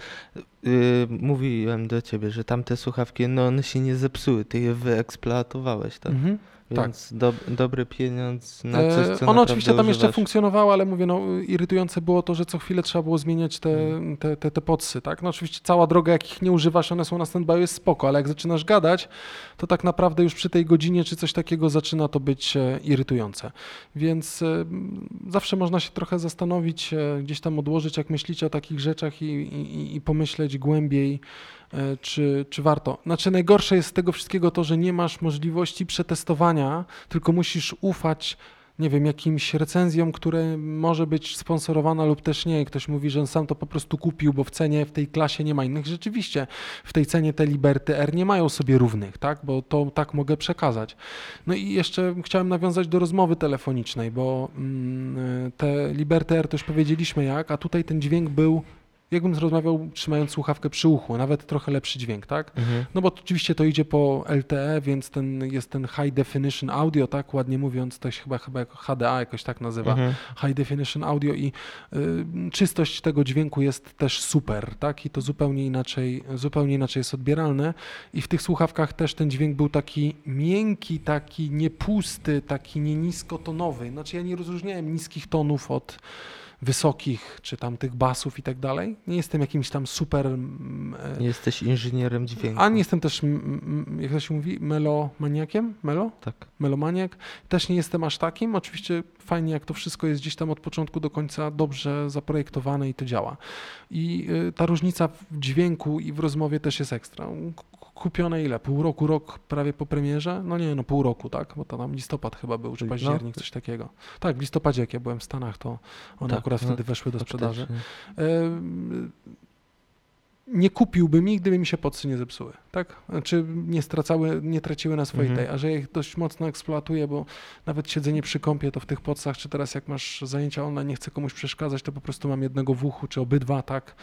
yy, mówiłem do ciebie, że tamte słuchawki, no one się nie zepsuły, ty je wyeksploatowałeś, tak? Mhm. Tak. Więc do, dobry pieniądz na coś, co E, Ono oczywiście tam jeszcze używasz. funkcjonowało, ale mówię, no irytujące było to, że co chwilę trzeba było zmieniać te, Mhm. te, te, te podsy, tak? No oczywiście cała droga, jak ich nie używasz, one są na standby, jest spoko, ale jak zaczynasz gadać, to tak naprawdę już przy tej godzinie czy coś takiego zaczyna to być e, irytujące. Więc e, zawsze można się trochę zastanowić, e, gdzieś tam odłożyć, jak myślicie o takich rzeczach i, i, i pomyśleć głębiej, e, czy, czy warto. Znaczy najgorsze jest z tego wszystkiego to, że nie masz możliwości przetestowania, tylko musisz ufać nie wiem, jakimś recenzjom, które może być sponsorowana lub też nie. Ktoś mówi, że on sam to po prostu kupił, bo w cenie w tej klasie nie ma innych. Rzeczywiście w tej cenie te Liberty R nie mają sobie równych, tak? Bo to tak mogę przekazać. No i jeszcze chciałem nawiązać do rozmowy telefonicznej, bo mm, te Liberty R to już powiedzieliśmy jak, a tutaj ten dźwięk był jakbym rozmawiał trzymając słuchawkę przy uchu, nawet trochę lepszy dźwięk, tak? Mhm. No bo oczywiście to idzie po LTE, więc ten jest ten High Definition Audio, tak ładnie mówiąc, to się chyba, chyba jako HDA jakoś tak nazywa. Mhm. High Definition Audio i y, czystość tego dźwięku jest też super, tak? I to zupełnie inaczej, zupełnie inaczej jest odbieralne. I w tych słuchawkach też ten dźwięk był taki miękki, taki niepusty, taki nie niskotonowy. Znaczy ja nie rozróżniałem niskich tonów od wysokich, czy tam tych basów i tak dalej. Nie jestem jakimś tam super... mm, e, Jesteś inżynierem dźwięku. a nie jestem też, mm, mm, jak to się mówi, melomaniakiem? Melo? Tak. Melomaniak. Też nie jestem aż takim. Oczywiście fajnie, jak to wszystko jest gdzieś tam od początku do końca dobrze zaprojektowane i to działa. I y, ta różnica w dźwięku i w rozmowie też jest ekstra. Kupione ile? Pół roku, rok prawie po premierze? No nie, no pół roku, tak? Bo to tam listopad chyba był, czy październik, coś takiego. Tak, w listopadzie, jak ja byłem w Stanach, to one Tak, akurat no, wtedy weszły do sprzedaży. Nie kupiłbym ich, gdyby mi się podsy nie zepsuły, tak? Czy nie stracały, nie traciły na swojej Mhm. tej, a że ich dość mocno eksploatuję, bo nawet siedzenie przy kąpie to w tych podsach, czy teraz jak masz zajęcia online, nie chcę komuś przeszkadzać, to po prostu mam jednego w uchu, czy obydwa, tak?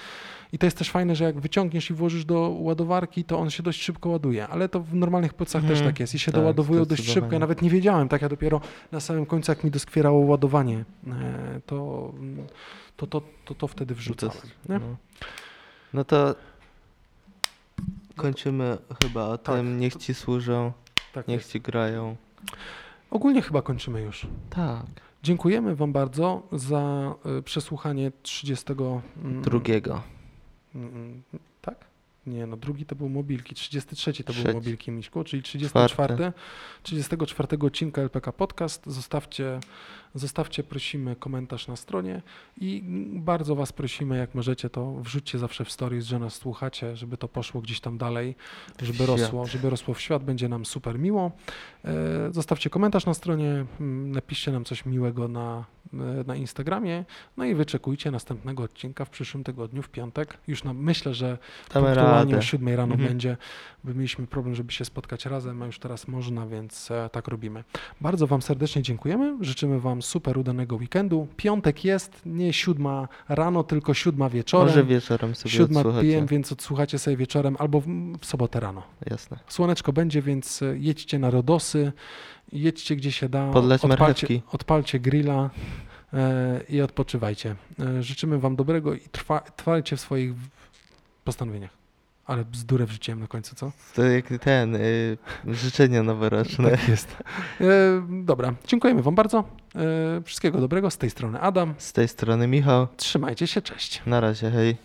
I to jest też fajne, że jak wyciągniesz i włożysz do ładowarki, to on się dość szybko ładuje, ale to w normalnych podsach też Mhm. tak jest i się Tak, doładowują dość szybko. Ja nawet nie wiedziałem, tak? Ja dopiero na samym końcu, jak mi doskwierało ładowanie, e, to, to, to, to, to wtedy wrzucałem. Nie? No. No to kończymy chyba o Tak. tym. Niech ci służą, Tak niech jest. ci grają. Ogólnie chyba kończymy już. Tak. Dziękujemy Wam bardzo za y, przesłuchanie 30. mm, Drugiego. Nie, no drugi to był mobilki, 33 to był mobilki Miśku, czyli 34, Czwarty. 34 odcinka LPK Podcast. Zostawcie, zostawcie prosimy komentarz na stronie i bardzo Was prosimy, jak możecie, to wrzućcie zawsze w stories, że nas słuchacie, żeby to poszło gdzieś tam dalej, żeby świat. rosło, żeby rosło w świat, będzie nam super miło. E, Zostawcie komentarz na stronie, mm, napiszcie nam coś miłego na, na Instagramie, no i wyczekujcie następnego odcinka w przyszłym tygodniu, w piątek. Już na, myślę, że punktualnie o 7 rano Mhm. będzie, bo mieliśmy problem, żeby się spotkać razem, a już teraz można, więc e, tak robimy. Bardzo Wam serdecznie dziękujemy, życzymy Wam super udanego weekendu. Piątek jest, nie siódma rano, tylko siódma wieczorem. Może wieczorem sobie Siódma odsłuchacie. PM, więc odsłuchacie sobie wieczorem albo w, w sobotę rano. Jasne. Słoneczko będzie, więc e, jedźcie na Rodosy, jedźcie gdzie się da, Podlać odpalcie, marchewki. odpalcie grilla e, i odpoczywajcie. E, życzymy Wam dobrego i trwa, trwajcie w swoich postanowieniach. Ale bzdurę wrzuciłem na końcu, co? To jak ten, y, życzenia noworoczne. Tak jest. E, dobra, dziękujemy Wam bardzo. E, wszystkiego dobrego. Z tej strony Adam. Z tej strony Michał. Trzymajcie się, cześć. Na razie, hej.